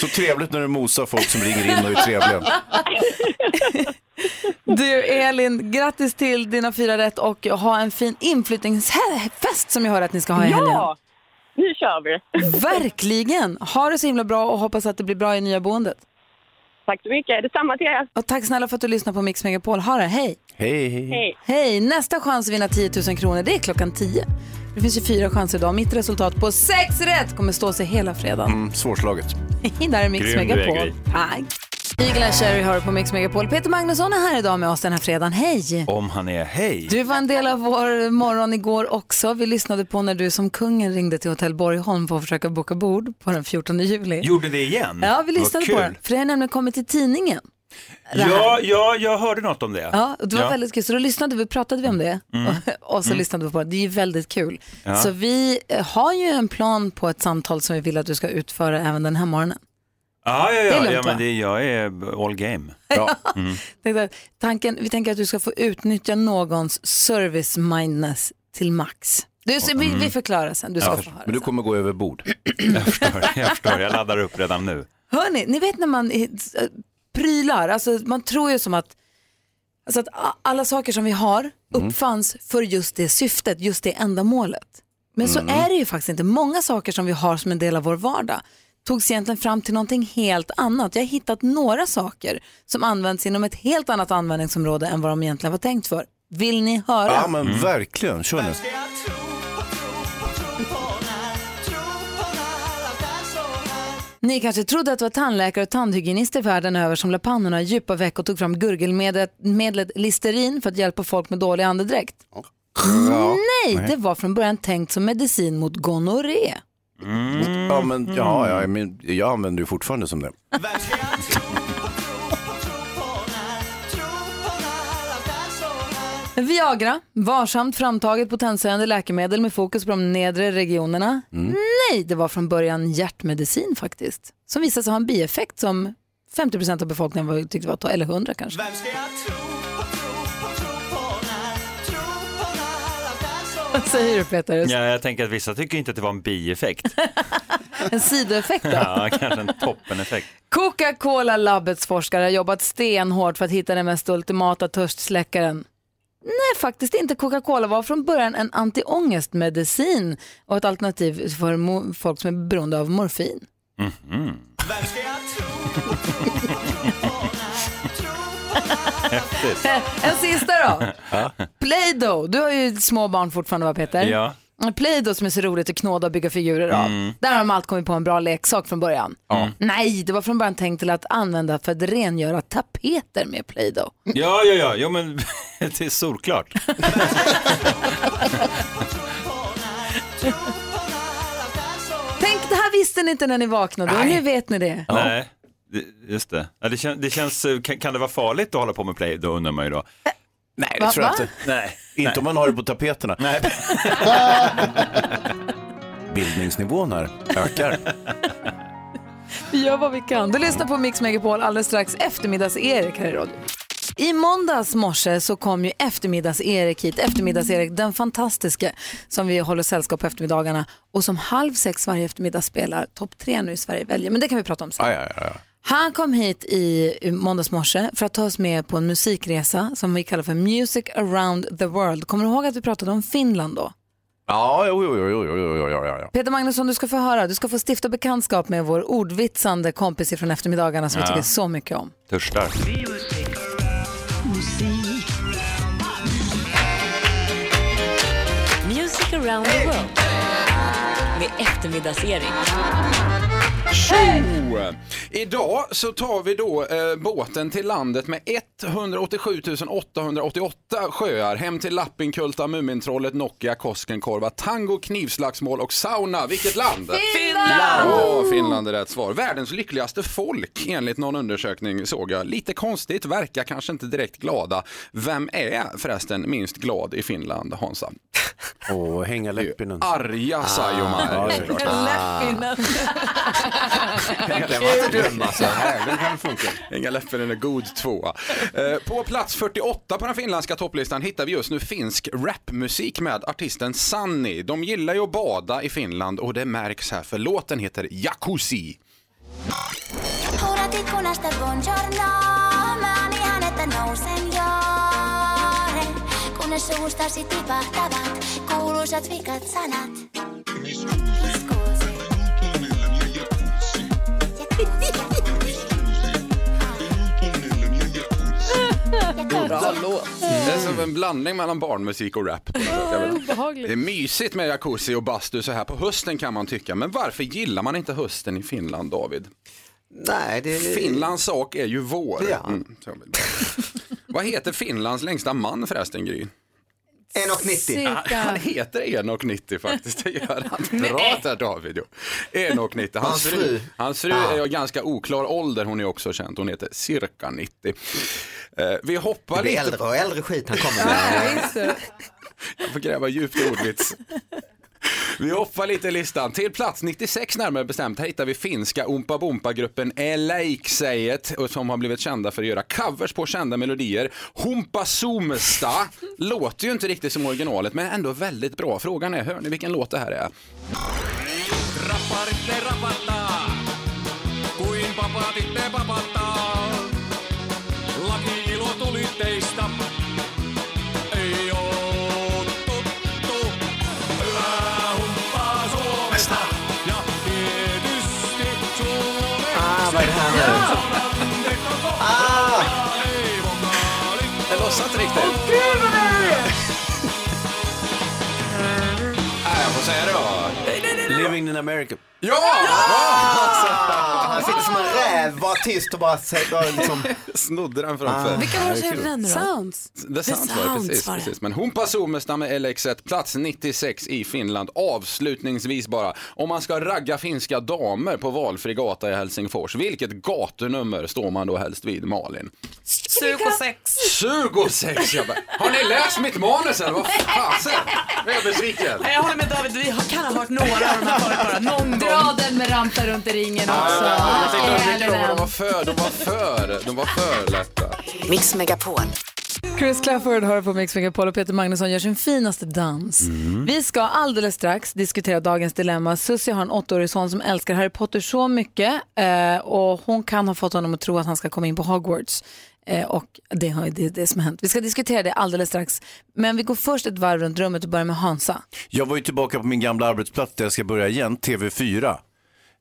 Så trevligt när du mosar folk som ringer in och är trevliga. Du Elin, grattis till dina fyra rätt och ha en fin inflyttningsfest som jag hör att ni ska ha i helgen. Ja, nu kör vi. Verkligen! Ha det så himla bra och hoppas att det blir bra i nya boendet. Tack så mycket. Detsamma till er. Och tack snälla för att du lyssnar på Mix Megapol. Ha det, hej! Hej, hej. Hej. Hej! Nästa chans att vinna 10 000 kronor, det är klockan 10. Det finns ju fyra chanser idag. Mitt resultat på sex rätt kommer stå sig hela fredagen. Mm, svårslaget. Där är Mix Grym Megapol. Tack! Eagle Cherry du på Mix Megapol. Peter Magnusson är här idag med oss den här fredagen. Hej! Om han är hej. Du var en del av vår morgon igår också. Vi lyssnade på när du som kungen ringde till Hotell Borgholm för att försöka boka bord på den 14 juli. Gjorde det igen? Ja, vi lyssnade på den. För det har nämligen kommit till tidningen. Ja, ja, jag hörde något om det. Ja, och det var Ja. väldigt kul. Så då lyssnade vi, pratade vi om det Mm. och, och så Mm. lyssnade vi på det. Det är ju väldigt kul. Ja. Så vi eh, har ju en plan på ett samtal som vi vill att du ska utföra även den här morgonen. Ja, ja, Det är ja, lugnt, ja men det, jag är all game. Ja. Mm. Tanken, vi tänker att du ska få utnyttja någons service mindness till max. Du, så, vi, vi förklarar sen, du ska Ja, få höra. men du kommer gå över bord. Jag förstår, jag förstår, jag laddar upp redan nu. Hörni, ni vet när man prylar, alltså man tror ju som att, alltså att alla saker som vi har uppfanns för just det syftet, just det ändamålet. Men så Mm. är det ju faktiskt inte. Många saker som vi har som en del av vår vardag togs egentligen fram till någonting helt annat. Jag har hittat några saker som används inom ett helt annat användningsområde än vad de egentligen var tänkt för. Vill ni höra? Ja, men verkligen. Kör nu. Ni kanske trodde att det var tandläkare och tandhygienister världen över som la pannorna i djupa veck och tog fram gurgelmedlet medlet Listerin för att hjälpa folk med dålig andedräkt. Ja. Nej, Nej. det var från början tänkt som medicin mot gonorré. Ja, men ja, ja, men jag använder det fortfarande som det. Viagra, varsamt framtaget potensökande läkemedel med fokus på de nedre regionerna. Nej, det var från början hjärtmedicin faktiskt. Som visade sig ha en bieffekt som 50% av befolkningen var, tyckte var to- eller 100 kanske. Vad säger du Peter? Ja, jag tänker att vissa tycker inte att det var en bieffekt. En sidoeffekt då? Ja, kanske en toppeneffekt. Coca-Cola Labbets forskare har jobbat stenhårt för att hitta den mest ultimata törstsläckaren. Nej, faktiskt inte. Coca-Cola var från början en antiångestmedicin och ett alternativ för folk som är beroende av morfin. Mhm. Häftigt. en sista då. Play-Doh. Du har ju små barn fortfarande va Peter? Ja. Play-Doh som är så roligt att knåda och bygga figurer av. Mm. Där har de allt kommit på en bra leksak från början. Ja. Nej, det var från början tänkt till att använda för att rengöra tapeter med Play-Doh. Ja, ja, ja, jo, men det är solklart. Tänk, det här visste ni inte när ni vaknade och Nej. nu vet ni det. Nej, det, just det. Ja, det, kän, det känns, eh, kan, kan det vara farligt att hålla på med play? Då undrar man ju då. Nej, Va- det tror jag va? inte. Nej. Inte om man har det på tapeterna. Nej. Bildningsnivån här ökar. Vi gör vad vi kan. Du lyssnar på Mix Megapol alldeles strax eftermiddags-Erik här i radio. I måndags morse så kom ju eftermiddags-Erik hit. Eftermiddags-Erik, den fantastiske som vi håller sällskap på eftermiddagarna och som halv sex varje eftermiddag spelar topp tre nu i Sverige väljer. Men det kan vi prata om sen. Ja, ja, ja. Han kom hit i måndags morse för att ta oss med på en musikresa som vi kallar för Music around the world. Kommer du ihåg att vi pratade om Finland då? Ja, jo, jo, jo, jo, jo, jo, jo. Peter Magnusson, du ska få höra. Du ska få stifta bekantskap med vår ordvitsande kompis från eftermiddagarna som ja. vi tycker så mycket om. Törstar. Music around the world med eftermiddagsering. Tjo! Idag så tar vi då eh, båten till landet med 187 888 sjöar hem till Lappinkulta, Mumintrollet, Nokia, Koskenkorva, tango, knivslagsmål och sauna. Vilket land? Finland! Ja, Finland är rätt svar. Världens lyckligaste folk enligt någon undersökning såg jag. Lite konstigt, verkar kanske inte direkt glada. Vem är förresten minst glad i Finland, Hansa? Åh, hänga läppinen. Arja Saijonmaa. Ja, det är klart. Den var inte dum alltså. Här, Den kan funka. Inga Leppinen är god tvåa. Eh, På plats 48 på den finländska topplistan hittar vi just nu finsk rapmusik med artisten Sanni. De gillar ju att bada i Finland och det märks här för låten heter Jacuzzi. Kunnes suustasi tipahtavat kuuluisat vikat sanat. Bra låt. Det är som en blandning mellan barnmusik och rap. på något sätt. Jag vet. Obehagligt. Det är mysigt med jacuzzi och bastu så här på hösten kan man tycka. Men varför gillar man inte hösten i Finland, David? Nej, det... Finlands sak är ju vår. Ja. Mm, så. Vad heter Finlands längsta man förresten, Gry? 1,90. Cirka. Ah, Han heter 1,90 faktiskt, det gör han. Bra där David. jo. 1,90. Hans fru, hans fru är av ganska oklar ålder, hon är också känd. Hon heter cirka 90. Eh, vi hoppar Det blir lite. äldre och äldre skit han kommer med. Jag får gräva djupt i ordvits. Vi hoppar lite i listan. Till plats 96 närmare bestämt. Här hittar vi finska Oompa Boompa-gruppen Eleiksäjet som har blivit kända för att göra covers på kända melodier. Humpa Suomesta låter ju inte riktigt som originalet men ändå väldigt bra. Frågan är, hör ni vilken låt det här är? Rapparitte rapattaa, kuin papaatitte America. Ja! Ah, han sitter som en räv, var tyst och bara säger, bara liksom... Snodde den framför. Vilka var det som gjorde den nu då? Sounds. The Sounds var det, precis. var det. precis. Men Humpa Suomesta med LX1, plats 96 i Finland. Avslutningsvis bara, om man ska ragga finska damer på valfri gata i Helsingfors, vilket gatunummer står man då helst vid, Malin? 26. 26! Jag bara, har ni läst mitt manus eller vad fasen? Jag är besviken. Jag håller med David, vi har- kan ha hört några av de här förut bara, någon gång. Dra den med rampa runt i ringen också. Jag tyckte de, Eller tyckte de, var för, de var för, de var för lätta. Mix Megapol. Chris Clafford hör på Mix Megapol och Peter Magnusson gör sin finaste dans. Vi ska alldeles strax diskutera dagens dilemma. Susie har en åttaårig son som älskar Harry Potter så mycket eh, och hon kan ha fått honom att tro att han ska komma in på Hogwarts. Eh, och det har det, det som har hänt. Vi ska diskutera det alldeles strax. Men vi går först ett varv runt rummet och börjar med Hansa. Jag var ju tillbaka på min gamla arbetsplats där jag ska börja igen, TV4.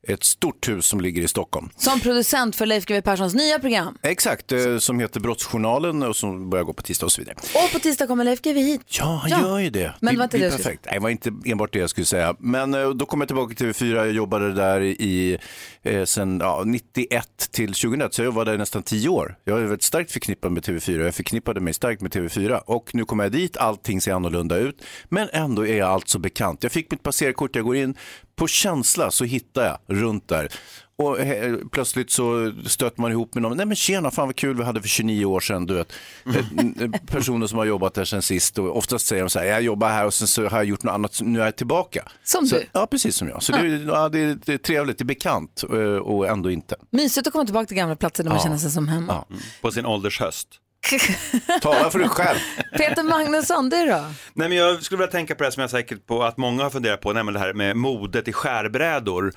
Ett stort hus som ligger i Stockholm. Som producent för Leif GW Perssons nya program. Exakt, eh, som heter Brottsjournalen och som börjar gå på tisdag och så vidare. Och på tisdag kommer Leif GW hit. Ja, han gör ju det. Men det var inte det jag skulle perfekt. Nej, det var inte enbart det jag skulle säga. Men eh, då kom jag tillbaka till TV4. Jag jobbade där i eh, sen ja, 91 till 2001, så jag jobbade där i nästan 10 år. Jag är väldigt starkt förknippad med TV4. Jag förknippade mig starkt med TV4 och nu kommer jag dit. Allting ser annorlunda ut, men ändå är jag alltså bekant. Jag fick mitt passerkort, jag går in. På känsla så hittar jag runt där. Och eh, plötsligt så stöter man ihop med någon. Nej men tjena, fan vad kul vi hade för 29 år sedan. Du vet. Eh, Personer som har jobbat där sedan sist. Och oftast säger de så här, jag jobbar här och sen så har jag gjort något annat, nu är jag tillbaka. Som så, du? Ja, precis som jag. Så det, är- ja, det, är, det är trevligt, det är bekant eh, och ändå inte. Mysigt att komma tillbaka till gamla platser där man Ja. känner sig som hemma. På sin ålders höst. Tala för dig själv. Peter Magnusson, du då? Nej, men jag skulle vilja tänka på det som jag är säker på att många har funderat på, nämligen det här med modet i skärbrädor.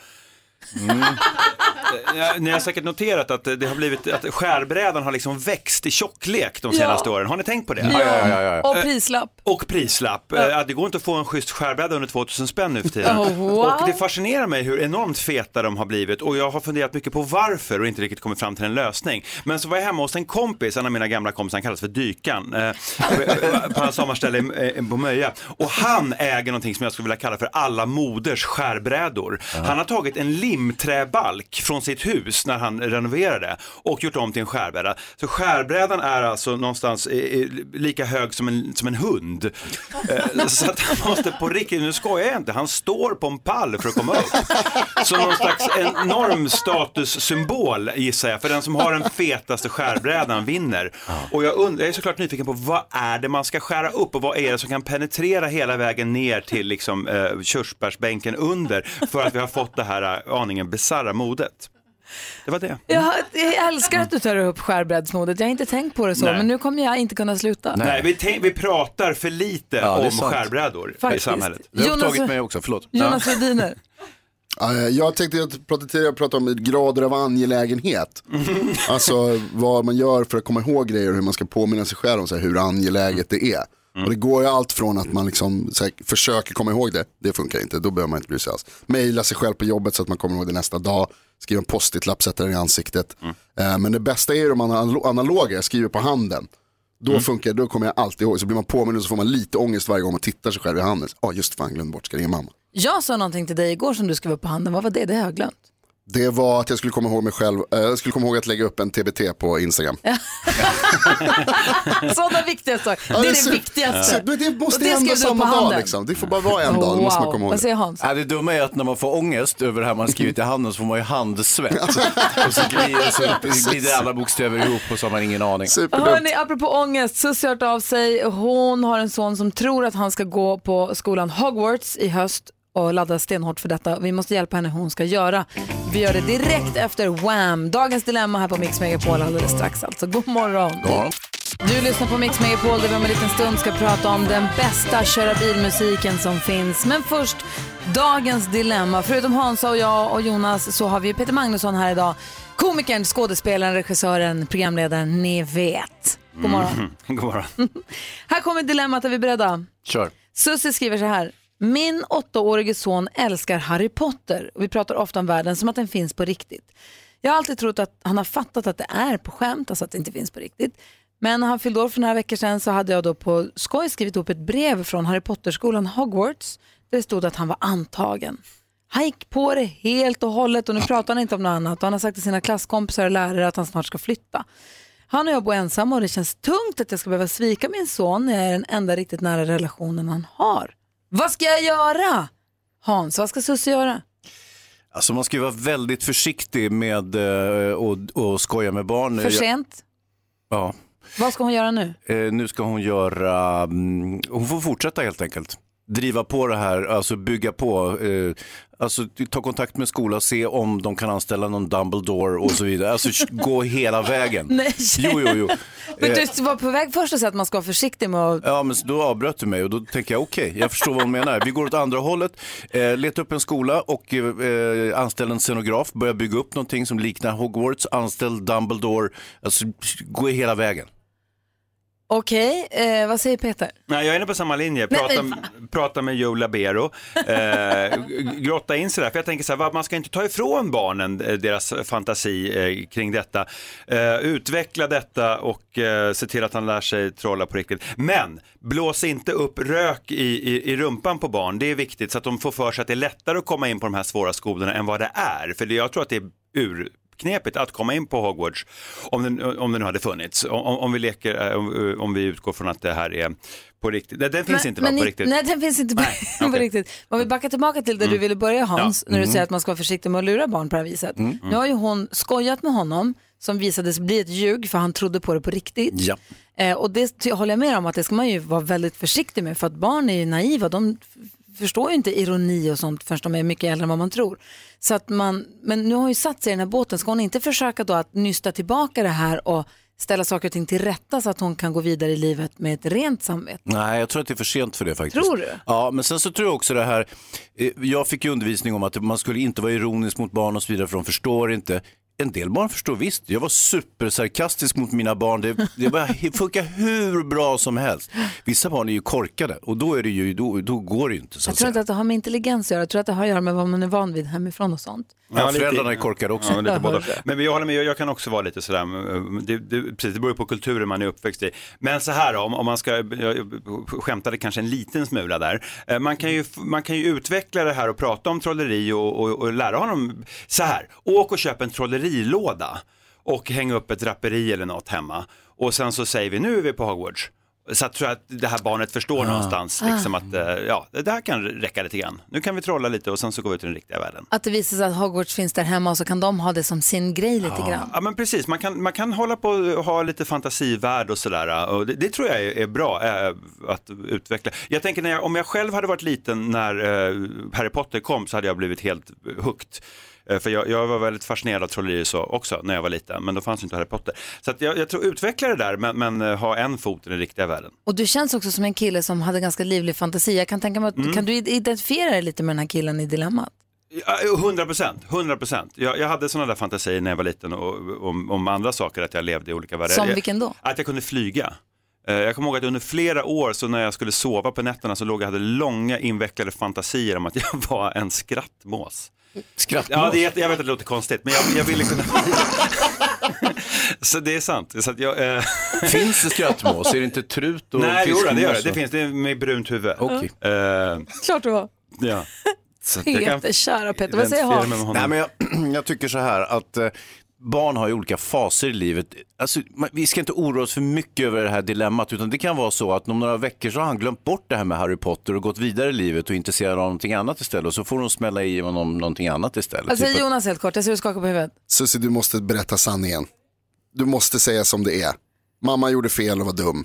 Mm. Ni har säkert noterat att det har blivit, att skärbrädan har liksom växt i tjocklek de senaste Ja. åren. Har ni tänkt på det? Ja. Ja, ja, ja, ja. Och prislapp. Och prislapp. Eh, att Det går inte att få en schysst skärbräda under 2000 spänn nu för tiden. Oh, wow. Och det fascinerar mig hur enormt feta de har blivit och jag har funderat mycket på varför och inte riktigt kommit fram till en lösning. Men så var jag hemma hos en kompis, en av mina gamla kompisar, han kallas för Dykan, eh, på hans sommarställe eh, på Möja. Och han äger någonting som jag skulle vilja kalla för alla moders skärbrädor. Han har tagit en limträbalk från sitt hus när han renoverade och gjort om till en skärbräda. Så skärbrädan är alltså någonstans eh, lika hög som en, som en hund. Eh, Så att han måste på riktigt, nu skojar jag inte, han står på en pall för att komma upp. Så någon slags enorm statussymbol gissar jag, för den som har den fetaste skärbrädan vinner. Och jag, undrar, jag är såklart nyfiken på vad är det man ska skära upp och vad är det som kan penetrera hela vägen ner till liksom, eh, körsbärsbänken under för att vi har fått det här eh, aningen bisarra modet. Det var det. Jag, jag älskar att du tar upp skärbrädsmodet. Jag har inte tänkt på det så, Nej. men nu kommer jag inte kunna sluta. Nej, vi, tänk, vi pratar för lite Ja, om skärbrädor i Faktiskt. samhället. Det har upptagit mig också, förlåt. Jonas Rhodiner. Ja, Jag tänkte, jag pratade tidigare prata om grader av angelägenhet. Alltså vad man gör för att komma ihåg grejer och hur man ska påminna sig själv om så här, hur angeläget det är. Och det går ju allt från att man liksom, så här, försöker komma ihåg det, det funkar inte, då behöver man inte bry sig alls. Maila sig själv på jobbet så att man kommer ihåg det nästa dag, skriva en post-it-lapp, sätta den i ansiktet. Eh, men det bästa är ju de analo- analoga, jag skriver på handen. Då funkar då kommer jag alltid ihåg, så blir man påmind och så får man lite ångest varje gång man tittar sig själv i handen. Ja just fan, glömde bort, ska ringa mamma. Jag sa någonting till dig igår som du skrev upp på handen. Vad var det? Det har jag glömt. Det var att jag skulle komma ihåg mig själv, eh, jag skulle komma ihåg att lägga upp en TBT på Instagram. Sådana viktiga saker. Det är det så- viktigaste. så- men det måste det hända samma dag liksom. Det får bara vara en dag, det måste man komma ihåg. Vad säger Hans? Ja, det dumma är att när man får ångest över det här man skrivit i handen så får man ju handsvett. och så glider, så glider alla bokstäver ihop och så har man ingen aning. Hörni, apropå ångest, Susie har hört av sig. Hon har en son som tror att han ska gå på skolan Hogwarts i höst och laddar stenhårt för detta. Vi måste hjälpa henne hur hon ska göra. Vi gör det direkt efter Wham! Dagens dilemma här på Mix Megapol alldeles strax alltså. God morgon. Du lyssnar på Mix Megapol där vi om en liten stund ska prata om den bästa köra bilmusiken som finns. Men först, dagens dilemma. Förutom Hansa och jag och Jonas så har vi Peter Magnusson här idag. Komikern, skådespelaren, regissören, programledaren, ni vet. God morgon. Mm. God morgon. Här kommer dilemmat, är vi beredda? Kör. Susie skriver så här. Min åttaårige son älskar Harry Potter och vi pratar ofta om världen som att den finns på riktigt. Jag har alltid trott att han har fattat att det är på skämt, alltså att det inte finns på riktigt. Men när han fyllde år för några veckor sedan så hade jag då på skoj skrivit upp ett brev från Harry Potter-skolan Hogwarts där det stod att han var antagen. Han gick på det helt och hållet och nu pratar han inte om något annat. Och han har sagt till sina klasskompisar och lärare att han snart ska flytta. Han och jag bor ensamma och det känns tungt att jag ska behöva svika min son när jag är den enda riktigt nära relationen han har. Vad ska jag göra? Hans, vad ska Susie göra? Alltså man ska ju vara väldigt försiktig med eh, och, och skoja med barn. För Jag- sent? Ja. Vad ska hon göra nu? Eh, nu ska hon göra, mm, hon får fortsätta helt enkelt. Driva på det här, alltså bygga på, eh, alltså ta kontakt med skolan och se om de kan anställa någon Dumbledore och så vidare. Alltså gå hela vägen. Nej. Jo, jo, jo. Men Eh, du var på väg först att säga att man ska vara försiktig med att... Ja, men då avbröt du mig och då tänker jag okej, jag förstår vad hon menar. Vi går åt andra hållet, eh, leta upp en skola och eh, anställ en scenograf, börja bygga upp någonting som liknar Hogwarts, anställ Dumbledore, alltså gå hela vägen. Okej, eh, vad säger Peter? Nej, jag är inne på samma linje. Prata, prata med Joe Labero. Eh, grotta in sig där. För jag tänker så här, man ska inte ta ifrån barnen eh, deras fantasi eh, kring detta. Eh, utveckla detta och eh, se till att han lär sig trolla på riktigt. Men blås inte upp rök i, i, i rumpan på barn. Det är viktigt så att de får för sig att det är lättare att komma in på de här svåra skolorna än vad det är. För jag tror att det är ur knepigt att komma in på Hogwarts om den, om den nu hade funnits. Om, om, vi leker, eh, om, om vi utgår från att det här är på riktigt. Nej, den finns Men- inte men på riktigt. Nej, den finns inte på, på okej. riktigt. Om vi backar tillbaka till där du Mm. ville börja Hans, Ja. när du Mm. säger att man ska vara försiktig med att lura barn på det här viset. Mm. Nu har ju hon skojat med honom som visade sig bli ett ljug för han trodde på det på riktigt. Ja. Eh, och det håller jag med om att det ska man ju vara väldigt försiktig med för att barn är ju naiva. De förstår ju inte ironi och sånt förrän de är mycket äldre än vad man tror. Så att man, men nu har hon ju satt sig i den här båten. Ska hon inte försöka då att nysta tillbaka det här och ställa saker och ting till rätta så att hon kan gå vidare i livet med ett rent samvete? Nej, jag tror att det är för sent för det faktiskt. Tror du? Ja, men sen så tror jag också det här, eh, jag fick ju undervisning om att man skulle inte vara ironisk mot barn och så vidare för de förstår inte. En del barn förstår visst. Jag var supersarkastisk mot mina barn. Det, det var, funkar hur bra som helst. Vissa barn är ju korkade och då, är det ju, då, då går det ju inte. Så Jag tror inte att det har med intelligens att göra. Jag tror att det har att göra med vad man är van vid hemifrån och sånt. Ja, föräldrarna är korkade också. Ja, lite båda. Men jag håller med, jag, kan också vara lite sådär, det, det, precis, det beror på kulturen man är uppväxt i. Men så här om, om man ska, jag, skämtade kanske en liten smula där, Eh, man kan, ju, man kan ju utveckla det här och prata om trolleri och, och, och lära honom så här, åk och köp en trollerilåda och häng upp ett draperi eller något hemma och sen så säger vi nu är vi på Hogwarts. Så att, tror jag att det här barnet förstår Ah. någonstans liksom att eh, ja, det här kan räcka lite grann. Nu kan vi trolla lite och sen så går vi till den riktiga världen. Att det visar sig att Hogwarts finns där hemma och så kan de ha det som sin grej lite grann. Ja men precis, man kan, man kan hålla på och ha lite fantasivärld och sådär. Och det, det tror jag är, är bra eh, att utveckla. Jag tänker jag, om jag själv hade varit liten när eh, Harry Potter kom så hade jag blivit helt hooked. Eh, För jag, jag var väldigt fascinerad av trolleri så också när jag var liten, men då fanns inte Harry Potter. Så jag, jag tror utveckla det där, men, men eh, ha en fot i den riktiga världen. Och du känns också som en kille som hade ganska livlig fantasi. Jag kan tänka mig att, Mm. kan du identifiera dig lite med den här killen i dilemmat? Ja, 100 procent, 100 procent. Jag, jag hade sådana där fantasier när jag var liten och, om, om andra saker, att jag levde i olika världar. Som vilken då? Att jag kunde flyga. Eh, Jag kommer ihåg att under flera år så när jag skulle sova på nätterna så låg jag hade långa invecklade fantasier om att jag var en skrattmås. Skrattmås? Ja, det är, jag vet att det låter konstigt, men jag, jag ville kunna... så det är sant. Så att jag, eh... Finns det skrattmås? Är det inte trut och Nej, jo, då, det gör det. fiskmås Det finns, det är med brunt huvud. Okej. Eh, Klart det var. ja. Jag kan Peter, kära Peter, vad säger Hans? Nej, men jag, jag tycker så här att eh, barn har ju olika faser i livet. Alltså, man, vi ska inte oroa oss för mycket över det här dilemmat utan det kan vara så att om några veckor så har han glömt bort det här med Harry Potter och gått vidare i livet och är intresserad av någonting annat istället och så får de smälla i honom någonting annat istället. Säger Typ Jonas helt kort? Jag ser du skakar på huvudet. Susie, du måste berätta sanningen. Du måste säga som det är. Mamma gjorde fel och var dum.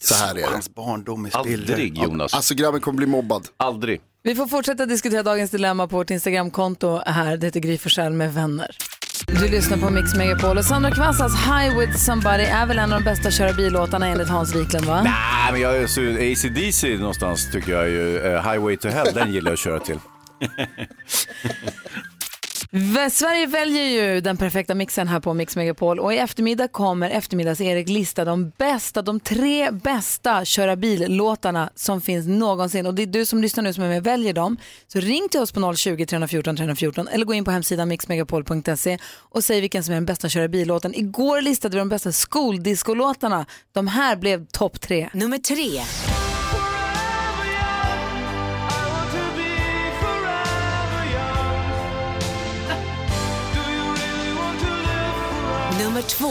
Så här är det. Hans barndom i Aldrig Jonas. Alltså grabben kommer bli mobbad. Aldrig. Vi får fortsätta diskutera dagens dilemma på vårt Instagramkonto här. Det heter Gry med vänner. Du lyssnar på Mix Megapol och Sandra Kvassas High with somebody är väl en av de bästa köra bil-låtarna enligt Hans Wiklund va? Nej, men jag är så ACDC någonstans tycker jag ju. eh, Highway to Hell, den gillar jag att köra till. Sverige väljer ju den perfekta mixen här på Mix Megapol och i eftermiddag kommer eftermiddags-Erik lista de bästa, de tre bästa köra bil-låtarna som finns någonsin och det är du som lyssnar nu som är med och väljer dem. Så ring till oss på 020-314 314 eller gå in på hemsidan mixmegapol.se och säg vilken som är den bästa köra bil-låten. Igår listade vi de bästa skoldiskolåtarna. De här blev topp tre. Nummer tre. Nummer två.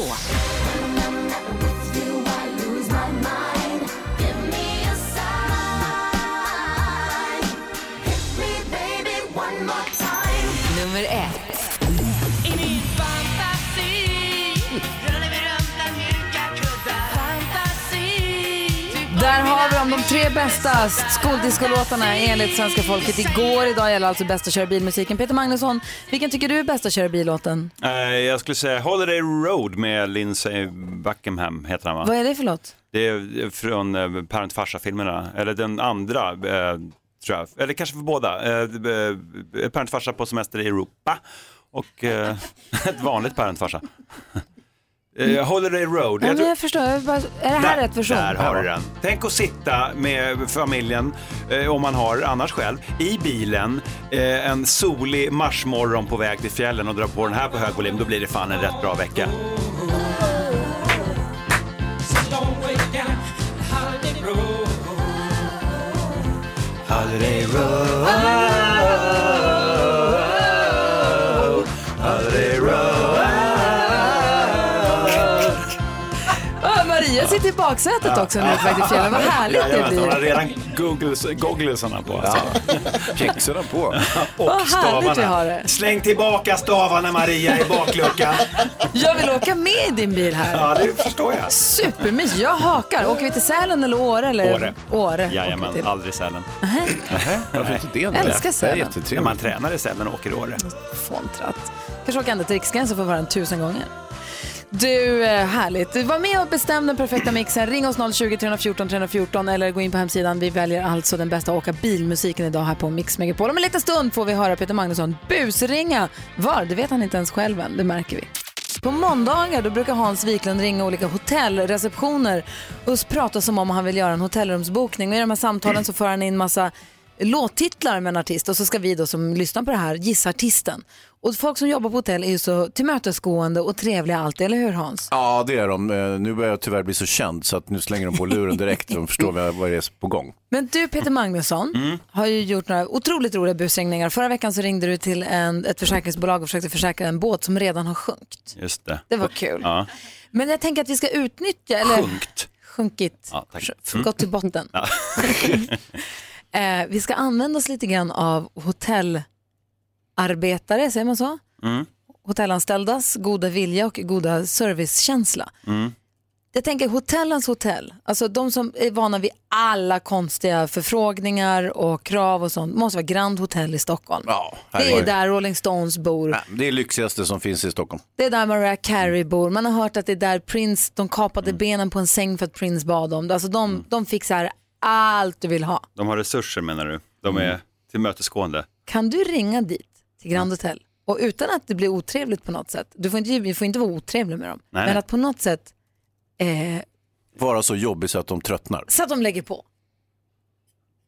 Nummer ett. Dem, de tre bästa skoldiscolåtarna enligt svenska folket. Igår, idag gäller alltså bästa köra bilmusiken. Peter Magnusson, vilken tycker du är bästa köra billåten? Eh, Jag skulle säga Holiday Road med Lindsay Buckingham heter han va? Vad är det för låt? Det är från eh, Parent Farsa-filmerna, eller den andra, eh, tror jag. Eller kanske för båda. Eh, eh, Parent Farsa på semester i Europa och eh, ett vanligt Parent Farsa. Eh, Holiday Road. Ja, men jag förstår, jag bara, är det här rätt version? Där har du den. Tänk att sitta med familjen, eh, om man har annars själv, i bilen eh, en solig marsmorgon på väg till fjällen och dra på den här på hög volym. Då blir det fan en rätt bra vecka. Maria sitter i baksätet också nu på väg till fjällen. Vad härligt det Jajamensan, hon har blir. redan googles, gogglesarna på. Alltså. Pjäxorna på. Och Vad härligt vi har det. Släng tillbaka stavarna Maria i bakluckan. Jag vill åka med i din bil här. Ja, det förstår jag. Supermys. Jag hakar. Åker vi till Sälen eller Åre? Eller? Åre. Åre. Jajamän, till. aldrig Sälen. Varför inte det? Älskar Sälen. Ja, man tränar i Sälen och åker i Åre. Fåntrat. Kanske åka ända till Riksgränsen för att vara en tusen gånger. Du, eh, härligt. Du var med och bestäm den perfekta mixen. Ring oss 020 314 314 eller gå in på hemsidan. Vi väljer alltså den bästa åka bilmusiken idag här på Mix Megapol. Om en liten stund får vi höra Peter Magnusson busringa. Var? Det vet han inte ens själv än, det märker vi. På måndagar då brukar Hans Wiklund ringa olika hotellreceptioner och prata som om han vill göra en hotellrumsbokning. Och I de här samtalen så för han in massa låttitlar med en artist och så ska vi då som lyssnar på det här gissa artisten. Och folk som jobbar på hotell är ju så tillmötesgående och trevliga alltid, eller hur Hans? Ja, det är de. Eh, Nu börjar jag tyvärr bli så känd så att nu slänger de på luren direkt och de förstår vad det är på gång. Men du Peter Magnusson Mm. har ju gjort några otroligt roliga busringningar. Förra veckan så ringde du till en, ett försäkringsbolag och försökte försäkra en båt som redan har sjunkit. Just det. Det var kul. Ja. Men jag tänker att vi ska utnyttja, eller Sjunkit. sjunkit, Ja, tack. Gått till botten. Ja. Eh, vi ska använda oss lite grann av hotellarbetare, säger man så? Mm. Hotellanställdas goda vilja och goda servicekänsla. Mm. Jag tänker hotellens hotell, alltså de som är vana vid alla konstiga förfrågningar och krav och sånt, måste vara Grand Hotel i Stockholm. här det är där Rolling Stones bor. Det är lyxigaste som finns i Stockholm. Det är där Mariah Carey bor. Man har hört att det är där Prince, de kapade Mm. benen på en säng för att Prince bad om det. Alltså de, de fixar allt du vill ha. De har resurser menar du? De är Mm. tillmötesgående? Kan du ringa dit till Grand Hotel och utan att det blir otrevligt på något sätt, du får inte, vi får inte vara otrevlig med dem, Nej, men nej. att på något sätt eh, Vara så jobbig så att de tröttnar. så att de lägger på.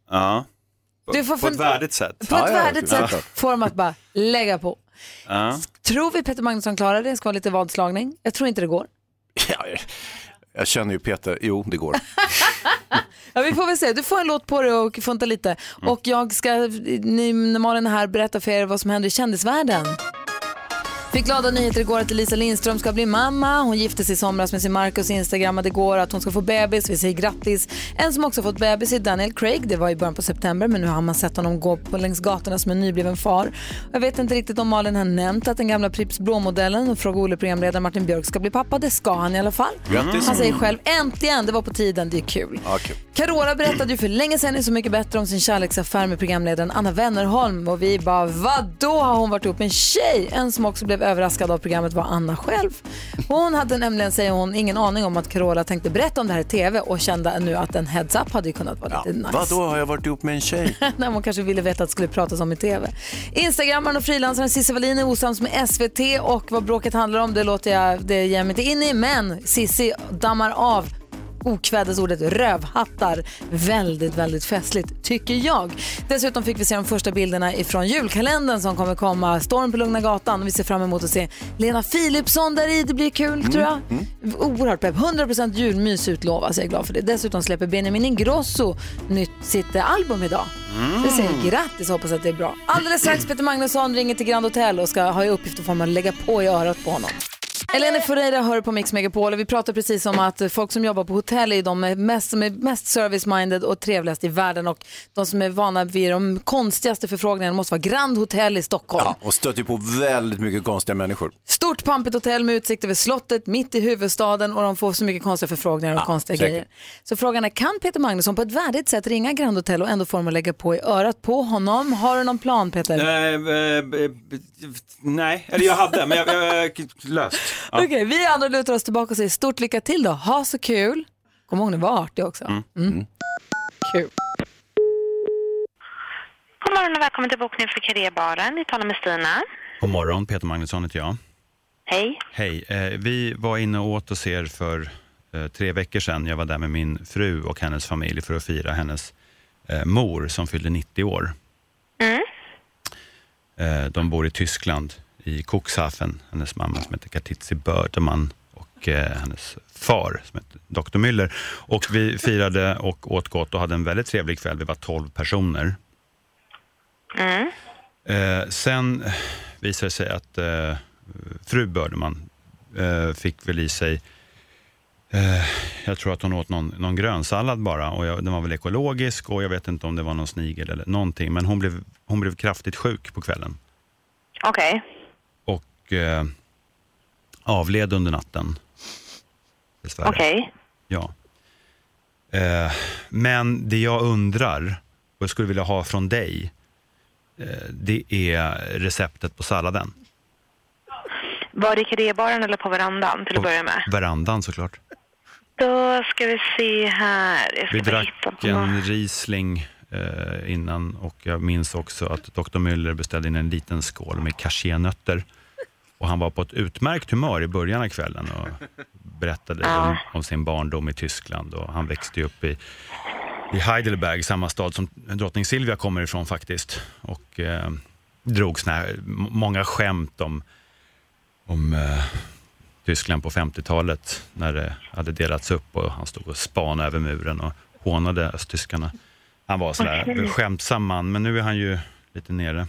Ja. På, Du får på ett värdigt sätt. På ett värdigt sätt får de att bara lägga på. Ja. Tror vi Peter Magnusson klarar det? Ska vara lite vadslagning. Jag tror inte det går. Ja, jag känner ju Peter, jo det går. Ja, vi får väl se. Du får en låt på dig och funta lite. Mm. Och jag ska, ni, när Malin är här, berätta för er vad som händer i kändisvärlden. Fick glada nyheter igår att Elisa Lindström ska bli mamma. Hon gifte sig i somras med sin Marcus instagrammade igår att hon ska få bebis. Vi säger grattis. En som också fått bebis är Daniel Craig. Det var i början på september men nu har man sett honom gå på längs gatorna som en nybliven far. Jag vet inte riktigt om Malin har nämnt att den gamla Pripps Blå-modellen och Fråga Ole-programledaren Martin Björk ska bli pappa. Det ska han i alla fall. Grattis. Han säger själv äntligen, det var på tiden, det är kul. Ja, kul. Carola berättade ju för länge sedan i Så mycket bättre om sin kärleksaffär med programledaren Anna Wennerholm och vi bara vadå har hon varit ihop med en tjej? En som också blev överraskad av programmet var Anna själv. Hon hade nämligen, säger hon, ingen aning om att Carola tänkte berätta om det här i TV och kände nu att en heads up hade ju kunnat vara lite nice. Vadå, har jag varit ihop med en tjej? När man kanske ville veta att det skulle pratas om i TV. Instagrammaren och frilansaren Cissi Wallin är osams med SVT och vad bråket handlar om det låter jag, det ger jag mig inte in i. Men Cissi dammar av okvädesordet rövhattar. Väldigt, väldigt festligt tycker jag. Dessutom fick vi se de första bilderna ifrån julkalendern som kommer komma. Storm på Lugna Gatan vi ser fram emot att se Lena Philipsson där i. Det blir kul tror jag. Oerhört pepp. 100% julmys utlovas. Jag är glad för det. Dessutom släpper Benjamin Ingrosso nytt sitt eh, album idag. Mm. Det säger grattis och hoppas att det är bra. Alldeles strax Peter Magnusson ringer till Grand Hotel och ska ha i uppgift att få man lägga på i örat på honom. Elena Ferreira hör på Mix Megapol och vi pratar precis om att folk som jobbar på hotell är de mest, som är mest service-minded och trevligast i världen och de som är vana vid de konstigaste förfrågningarna måste vara Grand Hotel i Stockholm. Ja, och stöter på väldigt mycket konstiga människor. Stort pampigt hotell med utsikt över slottet mitt i huvudstaden och de får så mycket konstiga förfrågningar och konstiga säkert. grejer. Så frågan är, kan Peter Magnusson på ett värdigt sätt ringa Grand Hotel och ändå få dem att lägga på i örat på honom? Har du någon plan Peter? Eh, eh, nej, eller jag hade, men jag, jag, jag löst. Okej, vi andra lutar oss tillbaka och säger stort lycka till då. Ha så kul. Kom ihåg, ni var artiga också. Mm. Kul. God morgon och välkommen till bokning för Karébaren. Ni talar med Stina. God morgon, Peter Magnusson heter jag. Hej. Hej, eh, vi var inne och åt hos er för eh, tre veckor sedan. Jag var där med min fru och hennes familj för att fira hennes eh, mor som fyllde 90 år. Mm. Eh, de bor i Tyskland, i Cuxhaven. Hennes mamma som heter Katitzi Bördeman och eh, hennes far som heter Dr. Müller. Och vi firade och åt gott och hade en väldigt trevlig kväll. Vi var 12 personer. Mm. Eh, sen visade det sig att eh, fru Bördeman eh, fick väl i sig eh, jag tror att hon åt någon, någon grönsallad bara och jag, den var väl ekologisk och jag vet inte om det var någon snigel eller någonting men hon blev, hon blev kraftigt sjuk på kvällen Okej. Och eh, avled under natten. Okej. Ja. Eh, men det jag undrar och jag skulle vilja ha från dig, eh, det är receptet på salladen. Var det i kafébaren eller på verandan till att börja med? Verandan såklart. Då ska vi se här. Jag ska Vi drack på en Riesling eh, innan och jag minns också att Dr. Müller beställde in en liten skål med cashewnötter. Och han var på ett utmärkt humör i början av kvällen och berättade Ja. om, om sin barndom i Tyskland. Och han växte upp i, i Heidelberg, samma stad som drottning Silvia kommer ifrån faktiskt. Och eh, drog såna här, många skämt om, om eh, Tyskland på 50-talet när det hade delats upp och han stod och spanade över muren och hånade östtyskarna. Han var sådär Okej. skämtsam man, men nu är han ju lite nere.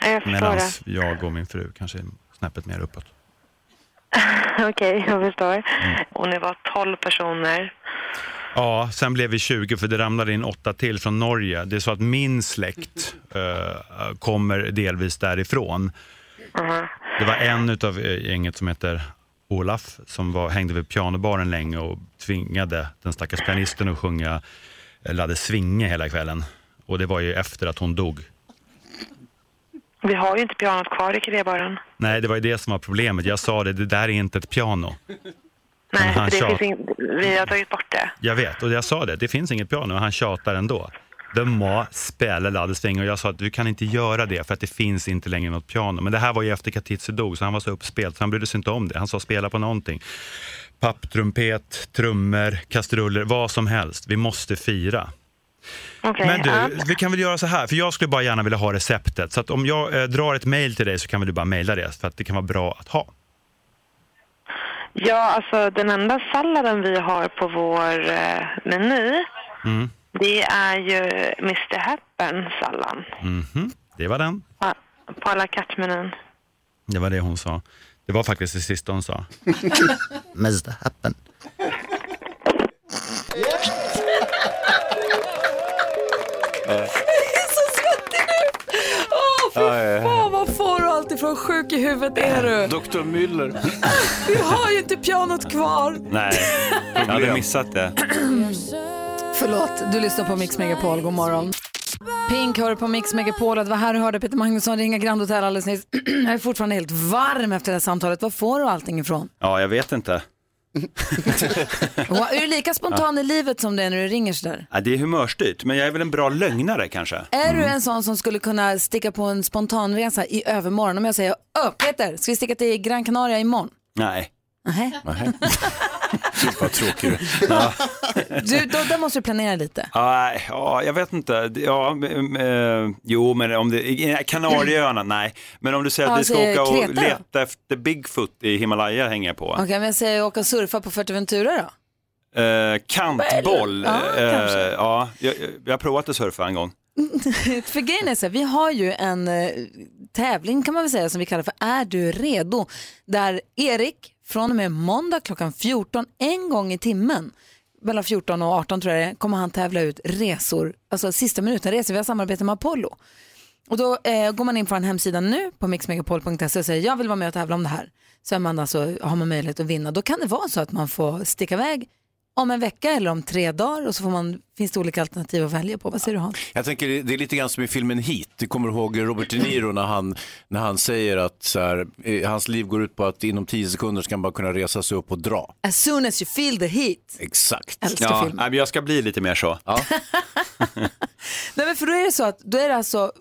Ja, jag Medan jag och min fru kanske snäppet mer uppåt. Okej, jag förstår. Mm. Och ni var 12 personer. Ja, sen blev vi 20 för det ramlade in åtta till från Norge. Det är så att min släkt eh, kommer delvis därifrån. Mhm. Det var en utav eh, gänget som heter Olaf som var, hängde vid pianobaren länge och tvingade den stackars pianisten att sjunga Ladde Svinge hela kvällen. Och det var ju efter att hon dog. Vi har ju inte pianot kvar i kafébaren. Nej, det var ju det som var problemet. Jag sa det, det där är inte ett piano. Nej, han det tjat- vi har tagit bort det. Jag vet, och jag sa det, det finns inget piano och han tjatar ändå. De må spela Ladde Svinge och jag sa att du kan inte göra det för att det finns inte längre något piano. Men det här var ju efter Katitze dog så han var så uppspelt så han brydde sig inte om det. Han sa spela på någonting. Papptrumpet, trummor, kastruller, vad som helst. Vi måste fira. Okej, Men du, ja. vi kan väl göra så här, för jag skulle bara gärna vilja ha receptet. Så att om jag eh, drar ett mejl till dig så kan väl du bara mejla det, för att det kan vara bra att ha. Ja, alltså den enda salladen vi har på vår eh, meny, Mm. det är ju Mr Happen sallad. Mhm. Det var den. På, på alla kattmenyn. Det var det hon sa. Det var faktiskt det sista hon sa. Mr Happen. Jag är så svettig nu! Åh, fy Ja, ja, ja. fan vad får du allt ifrån? Sjuk i huvudet är du. Dr. Müller. Vi har ju inte pianot kvar. Nej, jag hade missat det. Förlåt, du lyssnar på Mix Megapol. God morgon. Pink hör på Mix Megapol. Det var här du hörde Peter Magnusson ringa Grand Hotel alldeles nyss. Jag är fortfarande helt varm efter det här samtalet. Var får du allting ifrån? Ja, jag vet inte. Och Är du lika spontan i livet som det är när du ringer sådär? Ja, det är humörstyrt, men jag är väl en bra lögnare kanske. Är du en sån som skulle kunna sticka på en spontanresa i övermorgon? Om jag säger, Peter, ska vi sticka till Gran Canaria imorgon? Nej. Nej. Vad tråkig du ja. Du, då, där måste du planera lite. Ja, ja, jag vet inte. Ja, men, eh, jo, men om det, i Kanarieöarna, nej. Men om du säger att vi ska åka och Kreta då? leta efter Bigfoot i Himalaya hänger jag på. Okej, men jag säger åka och surfa på Fuerteventura då? Eh, kantboll, Ja, eh, kanske. ja, jag, jag har provat att surfa en gång. för grejen är så här, vi har ju en eh, tävling kan man väl säga som vi kallar för Är du redo? Där Erik från och med måndag klockan 14 en gång i timmen mellan 14 och 18 tror jag det kommer han tävla ut resor, alltså sista minuten resor. Vi har samarbete med Apollo. Och då eh, går man in på en hemsida nu på mixmegapol.se och säger jag vill vara med och tävla om det här. Så är man alltså, har man möjlighet att vinna. Då kan det vara så att man får sticka iväg om en vecka eller om tre dagar och så får man, finns det olika alternativ att välja på. Vad säger du Hans? Jag tänker det- är lite grann som i filmen Heat. Du kommer ihåg Robert De Niro när han, när han säger att så här, eh, hans liv går ut på att inom tio sekunder ska man bara kunna resa sig upp och dra. As soon as you feel the heat. Exakt. Älskar Ja, film. nej, men jag ska bli lite mer så. Nej, men för då är det så att då är det alltså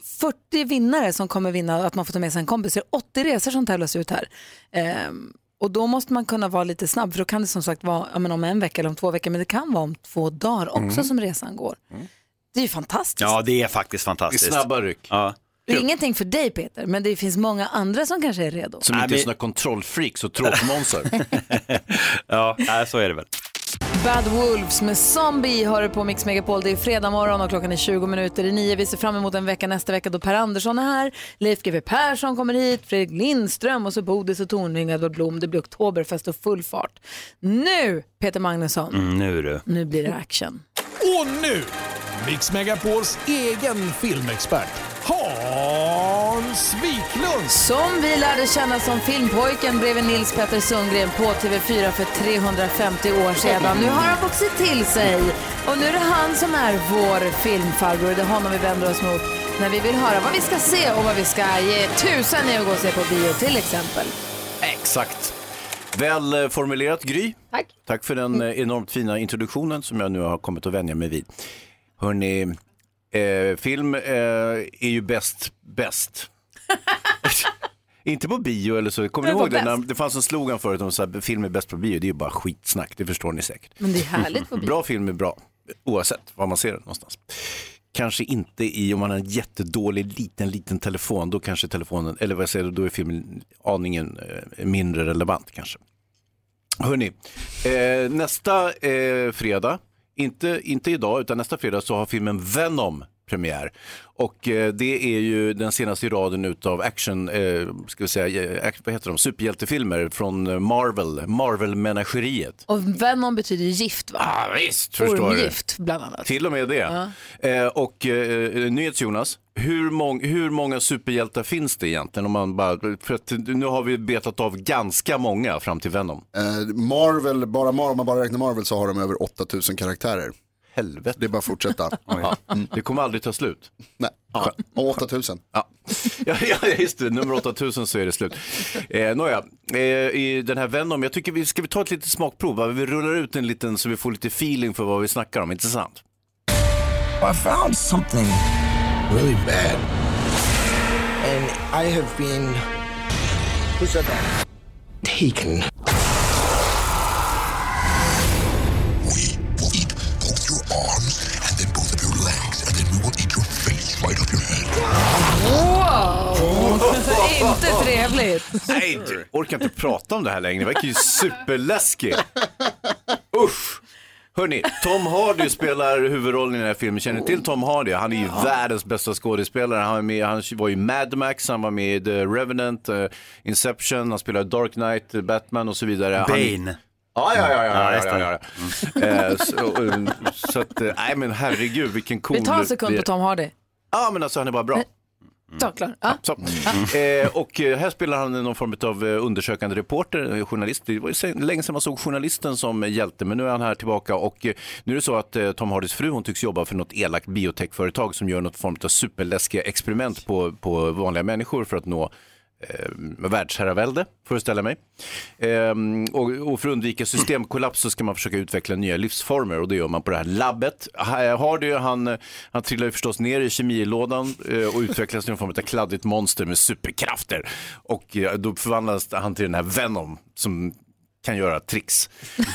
40 vinnare som kommer vinna att man får ta med sig en kompis. Det är 80 resor som tävlas ut här. Ehm, och då måste man kunna vara lite snabb för då kan det som sagt vara ja, men om en vecka eller om två veckor men det kan vara om två dagar också Mm. som resan går. Det är ju fantastiskt. Ja, det är faktiskt fantastiskt. Det är snabba ryck. Ja. Det är ingenting för dig Peter men det finns många andra som kanske är redo. Som inte är sådana kontrollfreaks och tråkmånsar. ja, så är det väl. Bad Wolves med Zombie hör du på Mix Megapol. Det är fredag morgon och klockan är 20 minuter i nio. Vi ser fram emot en vecka nästa vecka då Per Andersson är här. Leif GW Persson kommer hit, Fredrik Lindström och så Bodis och Tornving, Edvard Blom. Det blir oktoberfest och full fart. Nu, Peter Magnusson, Mm, nu du. nu blir det action. Och nu, Mix Megapols egen filmexpert, Hans Wiklund. Som vi lärde känna som filmpojken bredvid Nils Petter Sundgren på TV4 för 350 år sedan. Nu har han vuxit till sig och nu är det han som är vår filmfarbror. Det är honom vi vänder oss mot när vi vill höra vad vi ska se och vad vi ska ge tusan i att gå och se på bio till exempel. Exakt. Väl eh, formulerat Gry. Tack. Tack för den eh, enormt fina introduktionen som jag nu har kommit att vänja mig vid. Hörni, eh, film eh, är ju bäst bäst. Inte på bio eller så. Kommer ni ihåg det? När det fanns en slogan förut om att film är bäst på bio. Det är ju bara skitsnack, det förstår ni säkert. Men det är härligt på bio. Bra film är bra, oavsett var man ser den någonstans. Kanske inte i, om man har en jättedålig liten, liten telefon, då kanske telefonen, eller vad jag säger, då är filmen aningen eh, mindre relevant kanske. Hörni, eh, nästa eh, fredag, inte, inte idag utan nästa fredag så har filmen Venom premiär. Och eh, det är ju den senaste i raden utav action, eh, ska vi säga, eh, vad heter de, superhjältefilmer från Marvel, Marvel-menageriet. Och Venom betyder gift va? Ja, visst, förstår du. Ormgift bland annat. Till och med det. Ja. Eh, och eh, NyhetsJonas, hur, mång, hur många superhjältar finns det egentligen? Om man bara, för att nu har vi betat av ganska många fram till Venom. Marvel, bara, Mar- om man bara räknar Marvel så har de över 8000 karaktärer. Helvete. Det är bara att fortsätta. Ja, det kommer aldrig ta slut. Nej, ja. 8000. Ja. Ja, ja, just det. Nummer 8000 så är det slut. Eh, Nåja, eh, i den här Venom, jag tycker vi ska vi ta ett litet smakprov. va? Vi rullar ut en liten så vi får lite feeling för vad vi snackar om, inte sant? I found something really bad. And I have been. Who said that? Taken. Inte trevligt. Nej, du orkar inte prata om det här längre. Det verkar ju superläskigt. Usch! Hörni, Tom Hardy spelar huvudrollen i den här filmen. Känner ni till Tom Hardy? Han är ju världens bästa skådespelare. Han, är med, han var ju Mad Max, han var med i The Revenant, eh, Inception, han spelar Dark Knight, Batman och så vidare. Han, Bane. Ja, ja, ja, ja, Ja, ja, ja, ja. Eh, så, eh, så att, nej men herregud vilken cool... Vi tar en sekund på Tom Hardy. Ja, men alltså han är bara bra. Så, klar. Ja. Så. Eh, och eh, här spelar han någon form av eh, undersökande reporter, eh, journalist. Det var länge sedan man såg journalisten som hjälte, men nu är han här tillbaka. Och nu är det så att Tom Hardys fru, hon tycks jobba för något elakt biotechföretag som gör något form av superläskiga experiment på, på vanliga människor för att nå eh, världsherravälde, föreställer jag mig. Ehm, och, och för att undvika systemkollaps så ska man försöka utveckla nya livsformer och det gör man på det här labbet. Eh, Hardy, han, han trillar ju förstås ner i kemilådan eh, och utvecklas till en form av kladdigt monster med superkrafter. Och eh, då förvandlas han till den här Venom som kan göra tricks.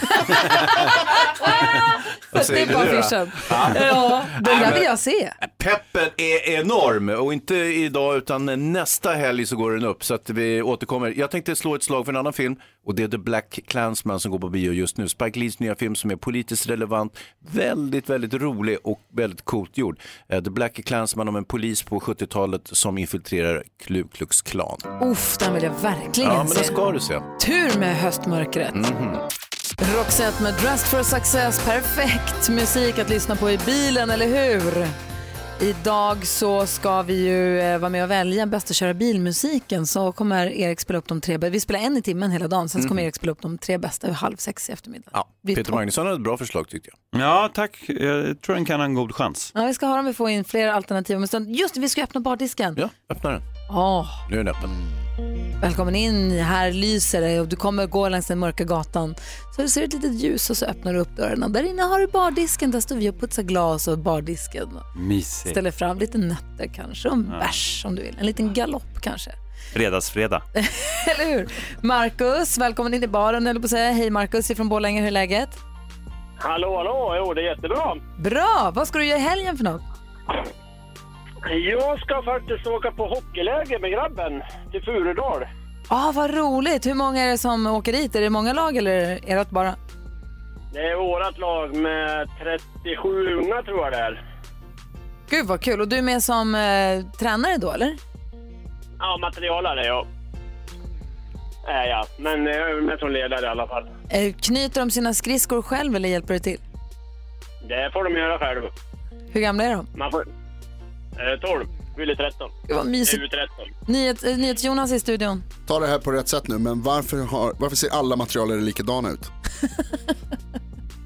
Vad Det säger är du då? affischen. Ja. Ja, den där vill jag se. Peppen är enorm och inte idag utan nästa helg så går den upp så att vi återkommer. Jag tänkte slå ett slag för en annan film och det är The Black Klansman som går på bio just nu. Spike Lees nya film som är politiskt relevant, väldigt, väldigt rolig och väldigt coolt gjord. Eh, The Black Klansman om en polis på 70-talet som infiltrerar Ku Klux Klan. Uff, den vill jag verkligen Ja, men se. den ska du se. Tur med höstmörkret. Mhm. Roxette med Dressed for Success, perfekt musik att lyssna på i bilen, eller hur? Idag så ska vi ju eh, vara med och välja bästa köra bilmusiken så kommer Erik spela upp de tre bästa. Vi spelar en i timmen hela dagen, sen så kommer Mhm. Erik spela upp de tre bästa vid halv sex i eftermiddag. Ja, Peter tar- Magnusson hade ett bra förslag tyckte jag. Ja, tack. Jag tror den kan ha en god chans. Ja, vi ska höra om vi får in fler alternativ om en stund. Just det, vi ska öppna bardisken. Ja, öppna den. Åh, Nu är den öppen. Välkommen in, här lyser det och du kommer gå längs den mörka gatan. Så ser du ett litet ljus och så öppnar du upp dörren och där inne har du bardisken. Där står vi och putsar glas och bardisken. Mysigt. Ställer fram lite nötter kanske och en Ja. bärs om du vill. En liten galopp kanske. Fredagsfredag. Eller hur? Marcus, välkommen in i baren eller på att säga. Hej Marcus från Borlänge, hur är läget? Hallå, hallå! Jo, det är jättebra. Bra! Vad ska du göra i helgen för något? Jag ska faktiskt åka på hockeyläger med grabben till Furudal. Ah, vad roligt! Hur många är det som åker dit? Är det många lag eller är det bara? Det är vårt lag med 37 unga tror jag det är. Gud vad kul! Och du är med som eh, tränare då eller? Ja, materialare ja. Är jag, men jag är med som ledare i alla fall. Eh, knyter de sina skridskor själv eller hjälper du till? Det får de göra själv. Hur gamla är de? Man får... Eh, 12, fyller 13. Gud, vad mysigt. Nu 13. Nyhet, eh, NyhetsJonas i studion. Ta det här på rätt sätt nu, men varför, har, varför ser alla materialare likadana ut?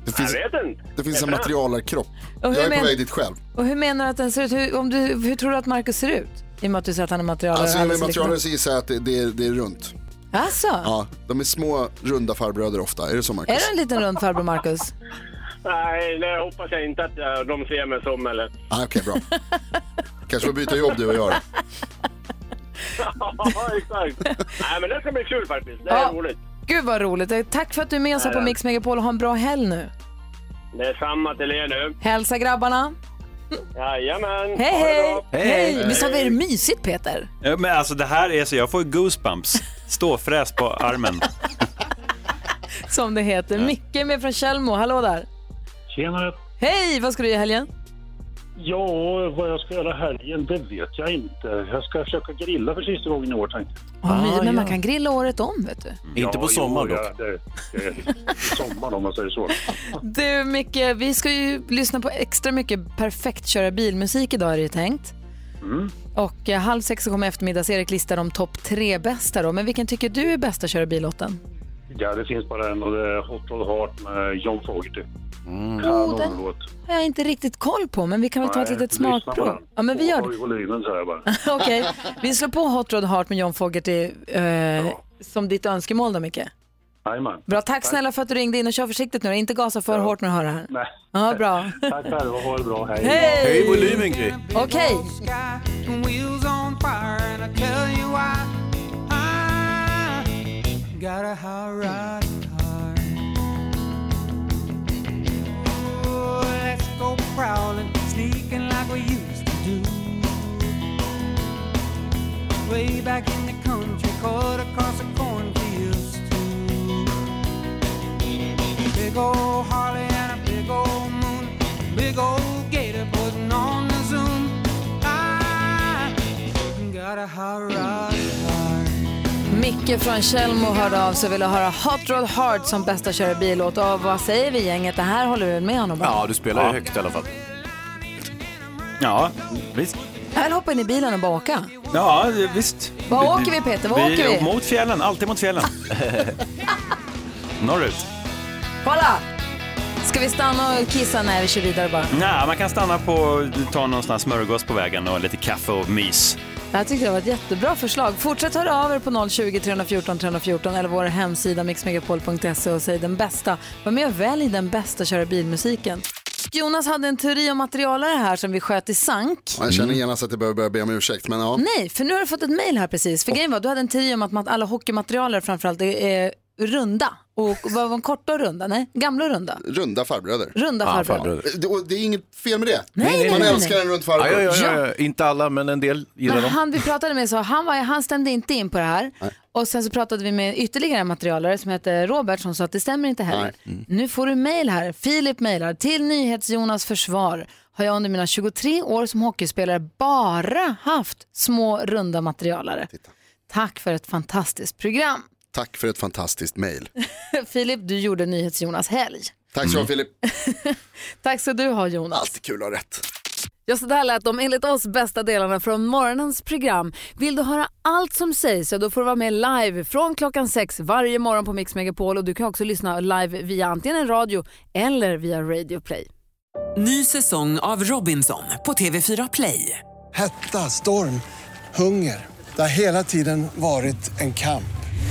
Det finns, Jag vet inte. det finns en materialarkropp. Jag är men- på väg dit själv. Och hur menar du att den ser ut? Hur, om du, hur tror du att Marcus ser ut? I och med att du säger att han är materialare. Alltså, materialare likadana- så gissar jag att det, det, är, det är runt. Alltså, Ja, de är små runda farbröder ofta. Är det så Marcus? är du en liten rund farbror Marcus? Nej, det hoppas jag inte att eh, de ser mig som eller. Ah, Okej, bra. Kanske får byta jobb du och jag då. ja, exakt. Nej, men det ska bli kul faktiskt. Det är Ja. roligt. Gud vad roligt. Tack för att du är med oss här på. Mix Megapol och ha en bra helg nu. Det är samma till er nu. Hälsa grabbarna. Jajamän. Hej Ha det hej! bra. Hej! Visst har vi det mysigt Peter? Ja, Men alltså det här är så, jag får goosebumps. Ståfräs på armen. Som det heter. Micke är med från Tjällmo. Hallå där. Tjenare. Hej! Vad ska du göra i helgen? Ja, vad jag ska göra helgen, det vet jag inte. Jag ska försöka grilla för sista gången i år tänkte jag. Mysigt, men man kan grilla året om vet du. Ja, jo, ja, det, det är sommar om man säger så. Du Micke, vi ska ju lyssna på extra mycket perfekt köra bilmusik idag är det ju tänkt. Mm. Och eh, halv sex så kommer eftermiddags-Erik lista de topp tre bästa då. Men vilken tycker du är bästa köra bil-låten? Ja, det finns bara en och det är Hot Rod Heart med John Fogerty. Oh, den- har jag inte riktigt koll på, men vi kan väl ta ett litet smakprov. Ja, men vi gör Höj volymen säger jag bara. Okej, vi slår på Hot Rod Heart med John Fogerty eh, som ditt önskemål då Micke. Jajamän. Bra, tack snälla för att du ringde in och kör försiktigt nu. Inte gasa för hårt när du hör det här. Nej. Ja, bra. Tack själva, ha det bra. Hej. Hej! Höj volymen Gry. Okej. and got a hot rod heart. Oh, let's go prowling, sneaking like we used to do. Way back in the country, cut across the cornfields too. Big old Harley and a big old moon, big old gator putting on the zoom. I got a rod heart. Micke från Tjällmo hörde av sig och ville höra Hot Rod Heart som bästa köra bil-låt. Och vad säger vi gänget? Det här håller vi väl med honom om? Ja, du spelar ju högt i alla fall. Ja, visst. Jag vill hoppa in i bilen och bara åka. Ja, visst. Var åker vi, Peter? Var åker vi? Mot fjällen, alltid mot fjällen. Norrut. Kolla! Ska vi stanna och kissa? Nej, vi kör vidare bara. Nej, man kan stanna på ta någon sån här smörgås på vägen och lite kaffe och mys. Det här tyckte jag var ett jättebra förslag. Fortsätt höra av er på 020 314 314 eller vår hemsida mixmegapol.se och säg den bästa. Var med och välj den bästa köra bilmusiken. Jonas hade en teori om materialare här som vi sköt i sank. Ja, Jag känner genast att jag behöver börja be om ursäkt, men ja. Nej, för nu har du fått ett mejl här precis. För grejen var, du hade en teori om att alla hockeymaterialare framförallt är runda. Och vad var de korta och runda? Nej, gamla och runda. Runda farbröder. Runda Ja, farbröder. farbröder. Det, och det är inget fel med det. Nej, nej, Man nej, nej. älskar en rund farbror. Ja, ja, ja, ja. Inte alla, men en del gillar Men dem. han vi pratade med sa, han, var, han stämde inte in på det här. Och sen så pratade vi med ytterligare en materialare som heter Robert som sa att det stämmer inte heller. Nu får du mejl här. Filip mejlar till NyhetsJonas försvar. Har jag under mina 23 år som hockeyspelare bara haft små runda materialare. Tack för ett fantastiskt program. Tack för ett fantastiskt mejl. Filip, du gjorde NyhetsJonas helg. Tack så mm. Filip. Tack ska du ha Jonas. Alltid kul att ha rätt. Ja, så där lät de enligt oss bästa delarna från morgonens program. Vill du höra allt som sägs så då får du vara med live från klockan sex varje morgon på Mix Megapol och du kan också lyssna live via antingen en radio eller via Radio Play. Ny säsong av Robinson på TV4 Play. Hetta, storm, hunger. Det har hela tiden varit en kamp.